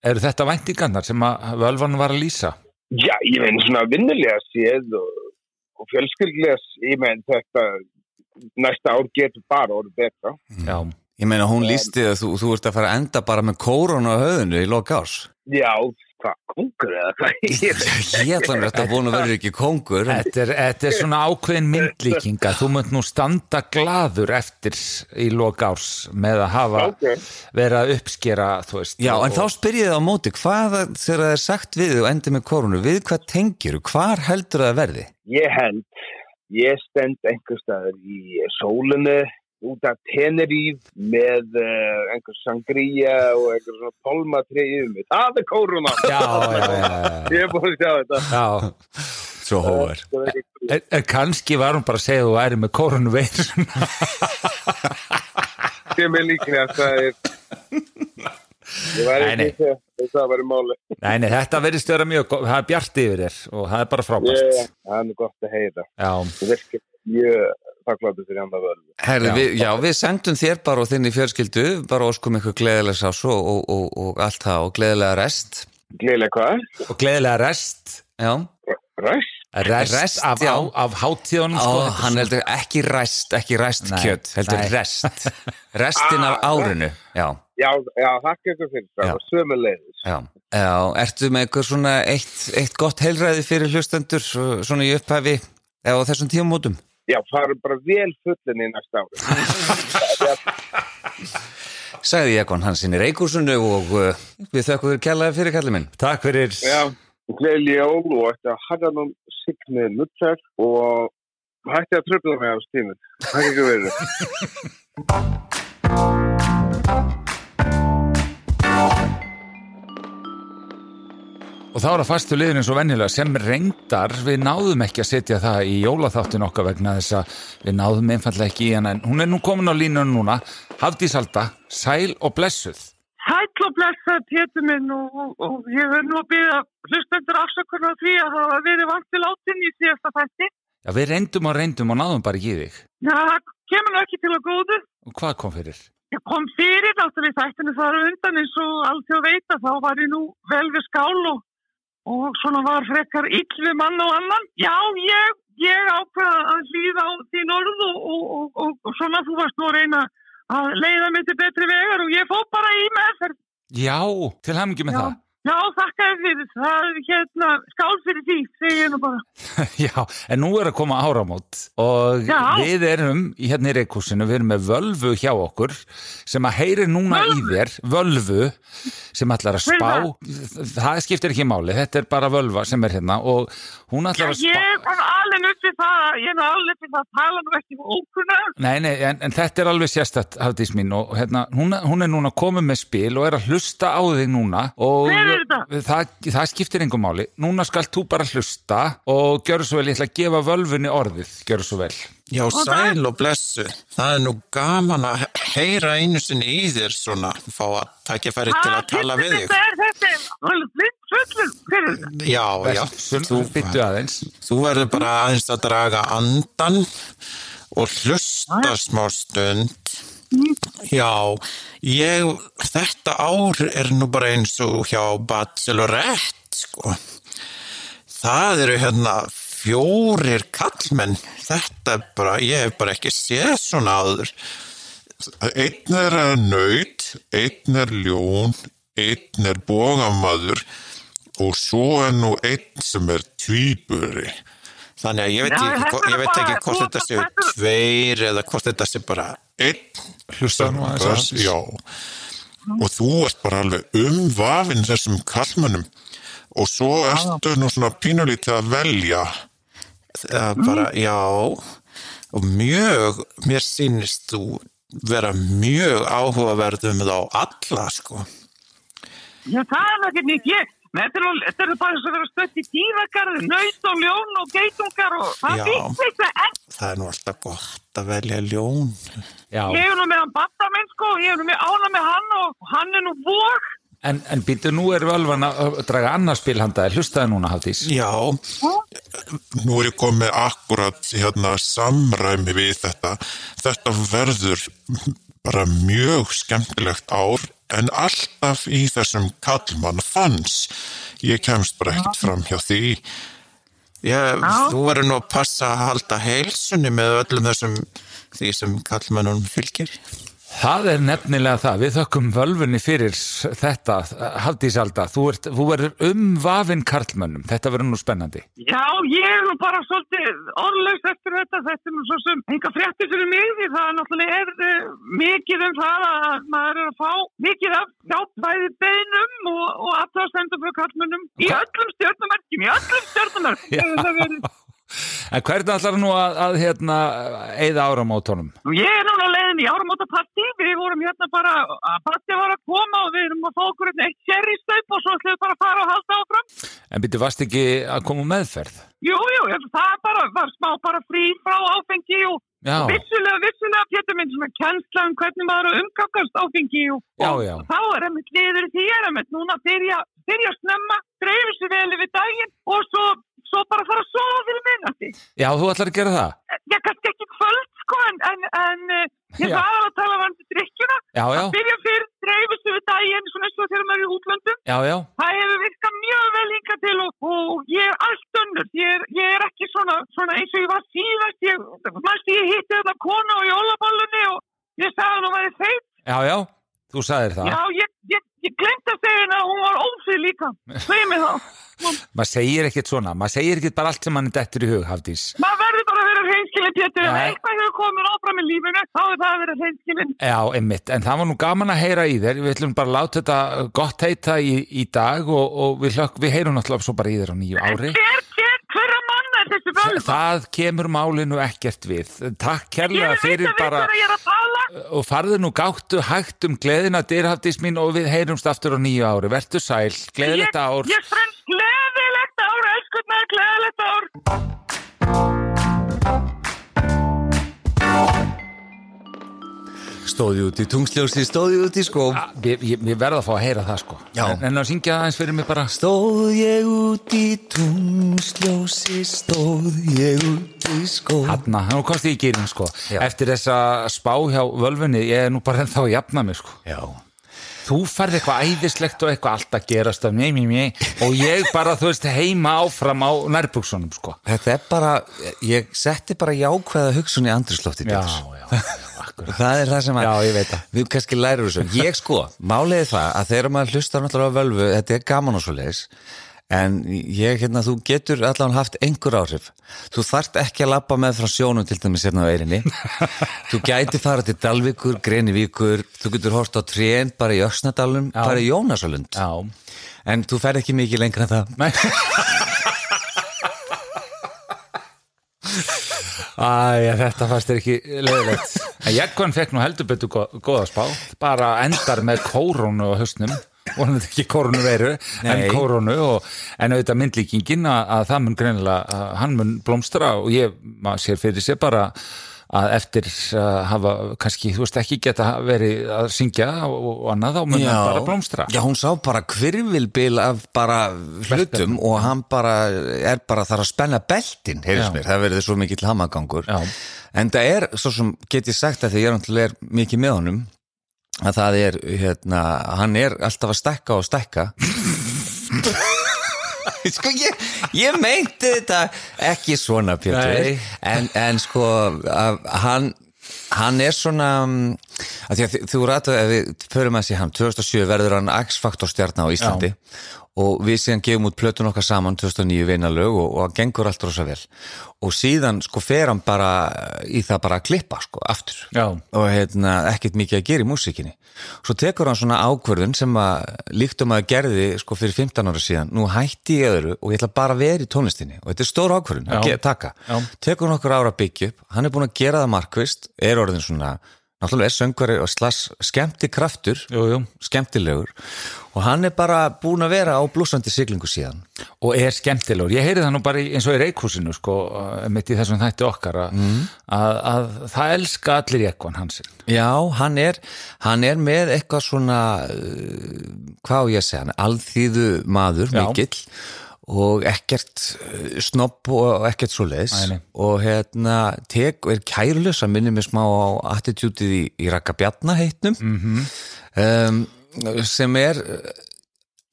eru þetta væntingarnar sem að völvan var að lýsa? Já, ég meina svona vinnulega séð og, og fjölskyldilega séð, ég meina þetta næsta ár getur bara orðið betra. Já, Ég meina, hún lísti að þú, þú ert að fara að enda bara með kórun á höfðinu í loka árs. Já, hvað, kongur eða hvað? Ég- Ég ætla mér þetta búin að vera ekki kóngur. en- Þetta er, þetta er svona ákveðin myndlíking að þú munt nú standa gladur eftir í loka árs með að hafa Ok. verið að uppskera, þú veist. Já, og- en þá spyr ég það á móti, hvað þegar það er sagt við og endi með kórunu, við hvað tengir hvar heldur það að verði? Ég held, ég stend einhver staðar í sólinu út af Teneríf með uh, einhver sangría og einhver svona pálmatrið yfir mig. Það er kóruna! Já, já, já, já. Ég er búin að sjá þetta. Já, Svo hóver. Er en, en kannski var hún bara að segja að þú væri með kórunu veirun. sem er líklega að það er ég var Nei, nei. það var í máli Nei, nei, þetta verðist vera mjög það er bjart yfir þér og það er bara frábært. ég, það er gott að heyra Já, það virkir mjög þakkláttu fyrir hann að völdu Herðu, Já. við, já, við sendum þér bara og þinni fjölskyldu, bara óskum eitthvað gleðilega sás og, og, og, og allt það og gleðilega rest. gleðilega hvað? og gleðilega rest, Já, Ræst? rest, Rest, af, af hátíðunum, Ó, sko. hann heldur ekki ræst, ekki kjött, heldur nei. rest. Restin af árinu, já. já, já, þakka ykkur fyrir það sömulegis Já, já, ertu með eitthvað svona eitt, eitt gott heilræði fyrir hlustendur svo- svona í upphæfi eða á þessum tímamótum? Já, farum bara vel fullin í næsta ári sagði Ekon Hansin í Reykjúsunu og uh, við þökkum þér kjallaði fyrir kallið minn. Takk fyrir Já, gleðli jól og þetta harðanum signið nuttfær og hætti að tröfla mig af stímið. Hætti ekki Og þá er það fastu liðin eins og venjulega sem reyndar við náðum ekki að setja það í jólaþáttin okkar vegna þess að við náðum einfallega ekki í hana en hún er nú komin á línun núna Hafdís Alda, sæl og blessuð Sæll og blessað pétur minn og, og, ég verð nú að byrja hlustendur afsökunar því að það verið vant til áttinn í síðasta fætti. Já, við reyndum og reyndum og náðum bara ekki í þig Já, það kemur ekki til að góðu. Og hvað kom fyrir? Ég kom fyrir náttúrulega í þættinu þar undan eins og allt þjóð veit að þá var ég nú vel við skál og, og svona var frekar ill við mann og annan. Já, ég, ég ákveða að hlýða á þín orð og, og, og, og svona þú varst nú að reyna að leiða mig til betri vegar og ég fór bara í meðferð. Já, til hamingi með Já. það Já, þakka þér fyrir það, hérna, skál fyrir því, segi ég nú bara. Já, en nú er að koma áramót og Já. við erum hérna í reikúsinu, við erum með völvu hjá okkur sem að heyri núna í þér, völvu sem ætlar að spá, er það skiptir ekki máli, þetta er bara völva sem er hérna og hún Já, ætlar að ég spá. er alveg við það, ég er alveg við það að tala nú ekki um ókunna. Nei, nei, en, en þetta er alveg sérstætt, Hafdís mín, og hérna, hún, hún er núna komið með spil og er að hlusta á þig núna og Hver er þetta? það, það skiptir engum máli. Núna skalt þú bara hlusta og gjör svo vel, ég ætla að gefa völvunni orðið, gjör svo vel. Já, sæl og blessu. Það er nú gaman að heyra einu sinni í þér svona, fá að tækifæri til að tala við þig. Þetta er þetta, alveg blind fullur, hver er þetta? Já, já, Þú byttu aðeins. þú verður bara aðeins að draga andan og hlusta smá stund. Já, ég, þetta ár er nú bara eins og hjá Bachelorette, sko. Það eru hérna fjórir kallmenn. Þetta er bara, ég hef bara ekki séð svona áður. Einn er nöyt, einn er ljón, einn er bógamaður og svo er nú einn sem er tvíburi. Þannig að ég veit ekki, ég veit ekki hvort þetta séu tveir eða hvort þetta sé bara Einn Hlusta nú aðeins já. Og þú ert bara alveg umvafinn þessum kallmönnum og svo ertu nú svona pínulítið að velja. uh, bara, já og mjög, mér sýnist þú vera mjög áhugaverðum þá alla, sko. Já, það er ekki nýtt ég. Þetta er, nú- þetta er bara eins og vera stött í dýragarði, nöyt og ljón og geitungar og það finnst þetta en Það er nú alltaf gott að velja ljón. Já, ég er nú með hann batta minn sko, ég er nú með ána með hann og hann er nú vók. en, en býttu nú er völvan að draga annars spil handa þér, hlustaði núna, Hafdís. Já, Nú er ég komið akkurat hérna samræmi við þetta. Þetta verður bara mjög skemmtilegt ár en alltaf í þessum kallmann fanns. Ég kemst bara ekkert fram hjá því. ég, þú verður nú að passa að halda heilsunni með öllum þessum því sem kallmennunum fylgir. Það er nefnilega það, við þökkum völvunni fyrir þetta, Hafdís Alda, þú, þú verður umvafinn karlmönnum, þetta verður nú spennandi. Já, ég er nú bara svolítið orðlaus eftir þetta, þetta er nú svo sem enga frétti fyrir mig því það náttúrulega er uh, mikið um það að maður er að fá mikið af hjálpæði beinum og, og aðtöðastendum frá kallmönnum í öllum stjórnumerkjum, í öllum stjórnumerkjum. Það. En hvernig ætlar nú að, að hérna, eigða áramótonum? Og Ég er núna leiðin í áramótapartí, við vorum hérna bara, að partí var að koma og við erum að fá okkur eitt sérristaup og svo ætlum við bara að fara og halda áfram. En byrju, varst ekki að koma meðferð? Jú, jú, það bara, var smá bara frí frá áfengi og Já, vissulega, vissulega, Pétur minn, svona kennsla um hvernig maður að umgangast áfengi og, Já, og já. þá er einmitt liður í því er einmitt núna að byrja, byrja snemma, dreifir sér vel yfir daginn og svo, svo bara fara að sofa fyrir minnati. já, þú ætlar að gera það? Já, kannski ekki kvöld, sko, en, en, en eh, ég var að tala varandi drikkjuna, Já, já, að byrja fyrir, dreifir sér yfir daginn, svona eins og þegar maður er í útlöndum. já, já, Það hefur virkað mjög vel hingað til og, og ég er allt önnur. Ég ég er ekki svona, svona eins og ég var síðast. Ég, mannst ég hitti þetta konu á jólaballunni og ég sagði hann að væri feit. já, já, þú sagðir það. Já, ég, ég, glemt að segja henni að hún var ófrið líka. Segð mér þá. Maður segir ekkert svona, maður segir ekkert bara allt sem mann er dettur í hug, Hafdís. Maður verður bara að vera hreinskilin Pétur, ef eitthvað hefur komið áfram í lífinu, þá er það að vera hreinskilin. Já, einmitt, en það var nú gaman að heyra í þér við ætlum bara að láta þetta gott heita í, í dag og, og við, við heyrum náttúrulega svo bara í þér á nýju ári Hver, þessi völva? Það kemur málinu ekkert við. Takk Ég kærlega fyrir bara ég og farðu nú gáttu hægt um gleðina dyrhaftis mín og við heyrumst aftur á nýju ári. Vertu sæl, gleðilegt Ég- ár. Ég frens gleðilegt ár, elskurnar, gleðilegt ár. Stóði út í tungsljósi, stóði út í skó Ah, Ég, ég, ég verð að fá að heyra það sko. Já. En, en að syngja það eins fyrir mig bara. Stóð ég út í tungsljósi, stóð ég út í skó Hanna, nú komst ég í gýrin sko. Já. Eftir þessa spá hjá völfunni Ég er nú bara ennþá að jafna mig sko. Já, Þú færð eitthvað æðislegt og eitthvað allt að gerast af mér, mér, mér og ég bara, þú veist, heima áfram á nærbuksunum, sko. þetta er bara, ég setti bara jákvæða hugsun í andrislótti já, já, akkurat. Það er það sem að Já, það. Við kannski lærum þessu Ég sko, málið er það að þegar maður hlustar náttúrulega á völvu Þetta er gaman og svo leiðis En ég, hérna, þú getur allan haft einhver áhrif Þú þarft ekki að labba með frá sjónum til dæmis hérna á eirinni Þú gæti fara til Dalvíkur, Grenivíkur Þú getur hort á trén bara í Öksnadalum. Bara í Jónasalund Já. En þú fer ekki mikið lengra en það Æja, þetta fannst þér ekki leiðilegt. En Jekvann fekk nú heldur betur gó- góða spá, bara endar með kórónu á hann er ekki kórónu veru, en Nei. kórónu og, en auðvitað myndlíkingin að, að það mun greinilega, hann mun blómstra og ég, maður sér fyrir sér bara að eftir að hafa kannski, þú veist, ekki geta verið að syngja og, annað, þá mun hann bara blómstra. Já, hún sá bara hvirvilbil af bara hlutum og hann bara er bara þar að spenna beltin, heyrðis mér, það verður svo mikill hamagangur Já. en það er, svo sem get ég sagt að því ég er náttúrulega mikið með honum að það er, hérna hann er alltaf að stekka og stekka sko ég, ég meinti þetta ekki svona. Pétur en, en sko hann hann er svona mm, að að þú rættu ef við förum að sé hann 2007 verður hann X-faktor stjarnar á Íslandi og við síðan gefum út plötun okkar saman 2009 vinalög og, og hann gengur allt rosa vel og síðan sko fer hann bara í það bara að klippa sko aftur Já. og hérna ekkert mikið að gera í músikinni svo tekur hann svona ákvörðun sem að líkt um að gerði sko fyrir 15 ára síðan nú hætti ég öðru og ég ætla bara að vera í tónlistinni og þetta er stór ákvörðun að Já. taka Já. tekur nokkur ára að byggja upp hann er búin að gera það markvist er orðin svona náttúrulega er söngvari og slass skemmti kraftur Jú, jú. skemmtilegur og hann er bara búin að vera á blúsandi siglingu síðan og er skemmtilegur. Ég heyri það nú bara í, eins og í reikhúsinu sko, mitt í þessum þætti okkar að, Mm. að, að það elska allir Jekvann hansinn. Já, hann er, hann er með eitthvað svona, uh, hvað ég segja, alþýðu maður, mikill og ekkert uh, snobb og ekkert svo nei. og hérna tek, er kærlös að minni mig smá á attitútið í, í Raka Bjarna heitnum Mhm. um, sem er uh,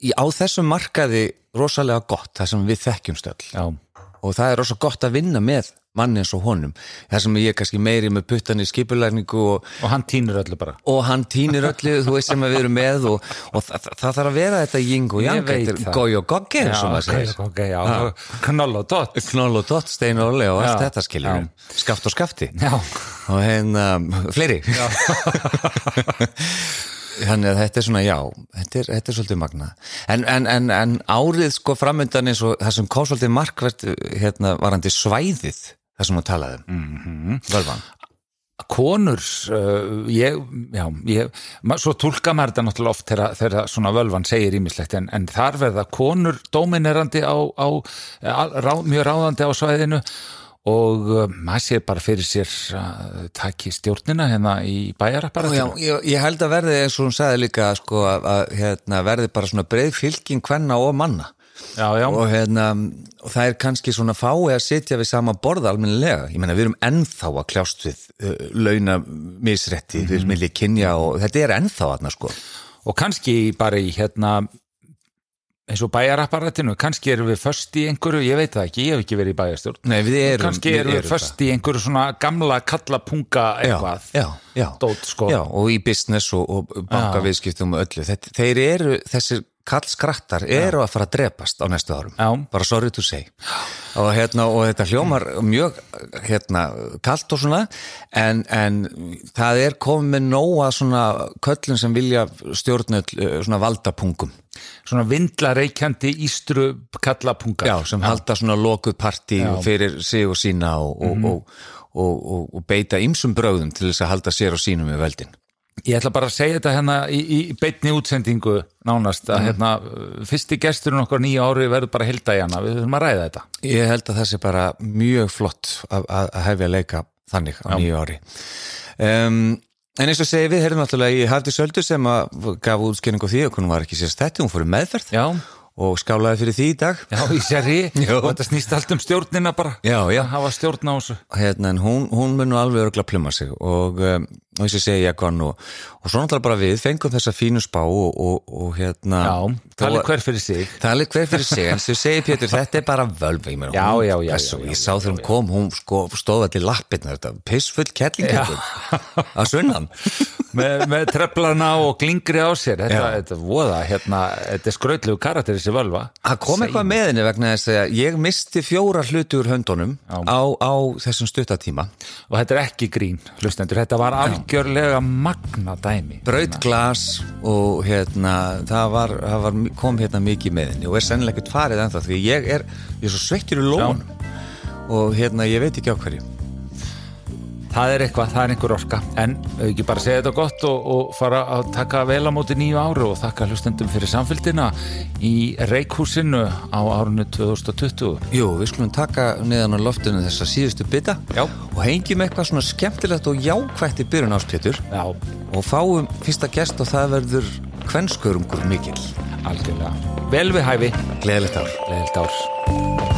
í, á þessum markaði rosalega gott, það sem við þekkjum stöll Já. og það er rosa gott að vinna með manni eins og honum. Það sem ég er kannski meiri með puttan í skipulækningu og, Og hann týnir öllu bara. og hann týnir öllu, þú veist sem að við erum með og, og það, það, þarf að vera þetta ying og veit þetta er gói og goggi. Knoll og dott. knoll og dott, stein og ole og allt þetta skilur skaft og skafti. Já. og hérna, fleiri. Þannig að þetta er svona já þetta er, þetta er svolítið magna en, en, en, en árið sko framöndan eins og það sem kom svolítið markvert hérna varandi svæðið það sem hún talaði mm -hmm. völvan Konur, uh, ég, já, ég, svo tólka maður þetta náttúrulega oft þegar, þegar svona völvan segir ímislegt en, en þar verða konur dóminerandi á, á á rá, mjög ráðandi á svæðinu og uh, maður sér bara fyrir sér uh, taki stjórnina hérna í Já, bæjarapparatinu. ég, ég held að verði eins og hún sagði líka sko, að, að hérna, verði bara svona breið fylking hvenna og manna Já, já, og, hérna, og það er kannski svona fái að sitja við sama borða almennilega. Ég meina við erum ennþá að kljást við uh, launa misrætti við erum milli kynja og þetta er ennþá aðna sko. Og kannski bara í hérna eins og bæjarapparatinu, kannski erum við föst í einhverju, ég veit það ekki, ég hef ekki verið í bæjarstjórn. Nei, við erum, kannski erum við föst í einhverju svona gamla kallapunga eitthvað. já, já, dót sko. Já, og í business og, og bankaviðskiptum og öllu. Þetta, þeir eru þessir kallskrattar eru að fara að drepast á næstu árum Já. bara sorry to say og, hérna, og þetta hljómar mjög hérna, kallt og svona en, en það er komið með nóga svona köllun sem vilja stjórna öll, svona valdapungum Svona vindlareikjandi ístru kallapungar. Já, sem halda svona lokuð partí Já. fyrir sig og sína og, og, og, og, og, og beita ymsum bröðum til þess að halda sér og sínum í veldin. Ég ætla bara að segja þetta hérna í, í beinni útsendingu nánast að hérna fyrsti gesturinn okkar nýja ári verður bara hilda í hana, við þurfum að ræða þetta. Ég held að það sé bara mjög flott að, að að hefja að leika þannig á nýju ári. Um, en eins og segi við, heyrðum náttúrulega í Hafdi Söldu sem að gaf útskynningu á því og hún var ekki sérst þetta, hún fór í meðferð Já, og skálaði fyrir því í dag. já, í séri Já. og þetta snýst allt um stjórnina bara. Já, já. Að hafa stjórn á þessu. hérna, en hún, hún mun nú alveg örgulega pluma sig og, um, og þessi segi ég konn og, og svo náttúrulega bara við fengum þessa fínu spá og, og, og hérna Já, talið hver fyrir sig. talið hver fyrir sig, en þú segir Pétur þetta er bara völva, ég Já, já, já, og ég sá þegar hún kom, hún sko stóð allir lappirna, þetta pissfull kettlingur að sunnan. Með, með treflana og glingri á sér þetta, þetta voða, hérna þetta er skrautlegu karakter þessi völva. Það kom eitthvað með henni vegna þess að ég misti fjóra hluti úr höndunum á, á þessum stuttatíma. og þetta er ekki grín, hlustendur þetta var algjörlega magna dæmi. Braut glas og hérna, það, var, það var, kom hérna mikið með henni og er sennilega ekkert farið ennþá því ég er, ég er svo sveittur í lónum og hérna, ég veit ekki á hverju. Það er eitthvað, það er einhver orka. En ekki bara segja þetta gott og, og fara að taka vel á móti nýju áru og þakka hlustendum fyrir samfélgina í Reikhúsinu á árunni 2020 Jú, við skulum taka neðan á loftinu þessa síðustu bytta Já. og hengjum eitthvað svona skemmtilegt og jákvætt í byrjun áspjötur Já, og fáum fyrsta gest og það verður kvenskörungur mikil. algjörlega. Vel við hæfi, Gleðilegt ár. leðilt ár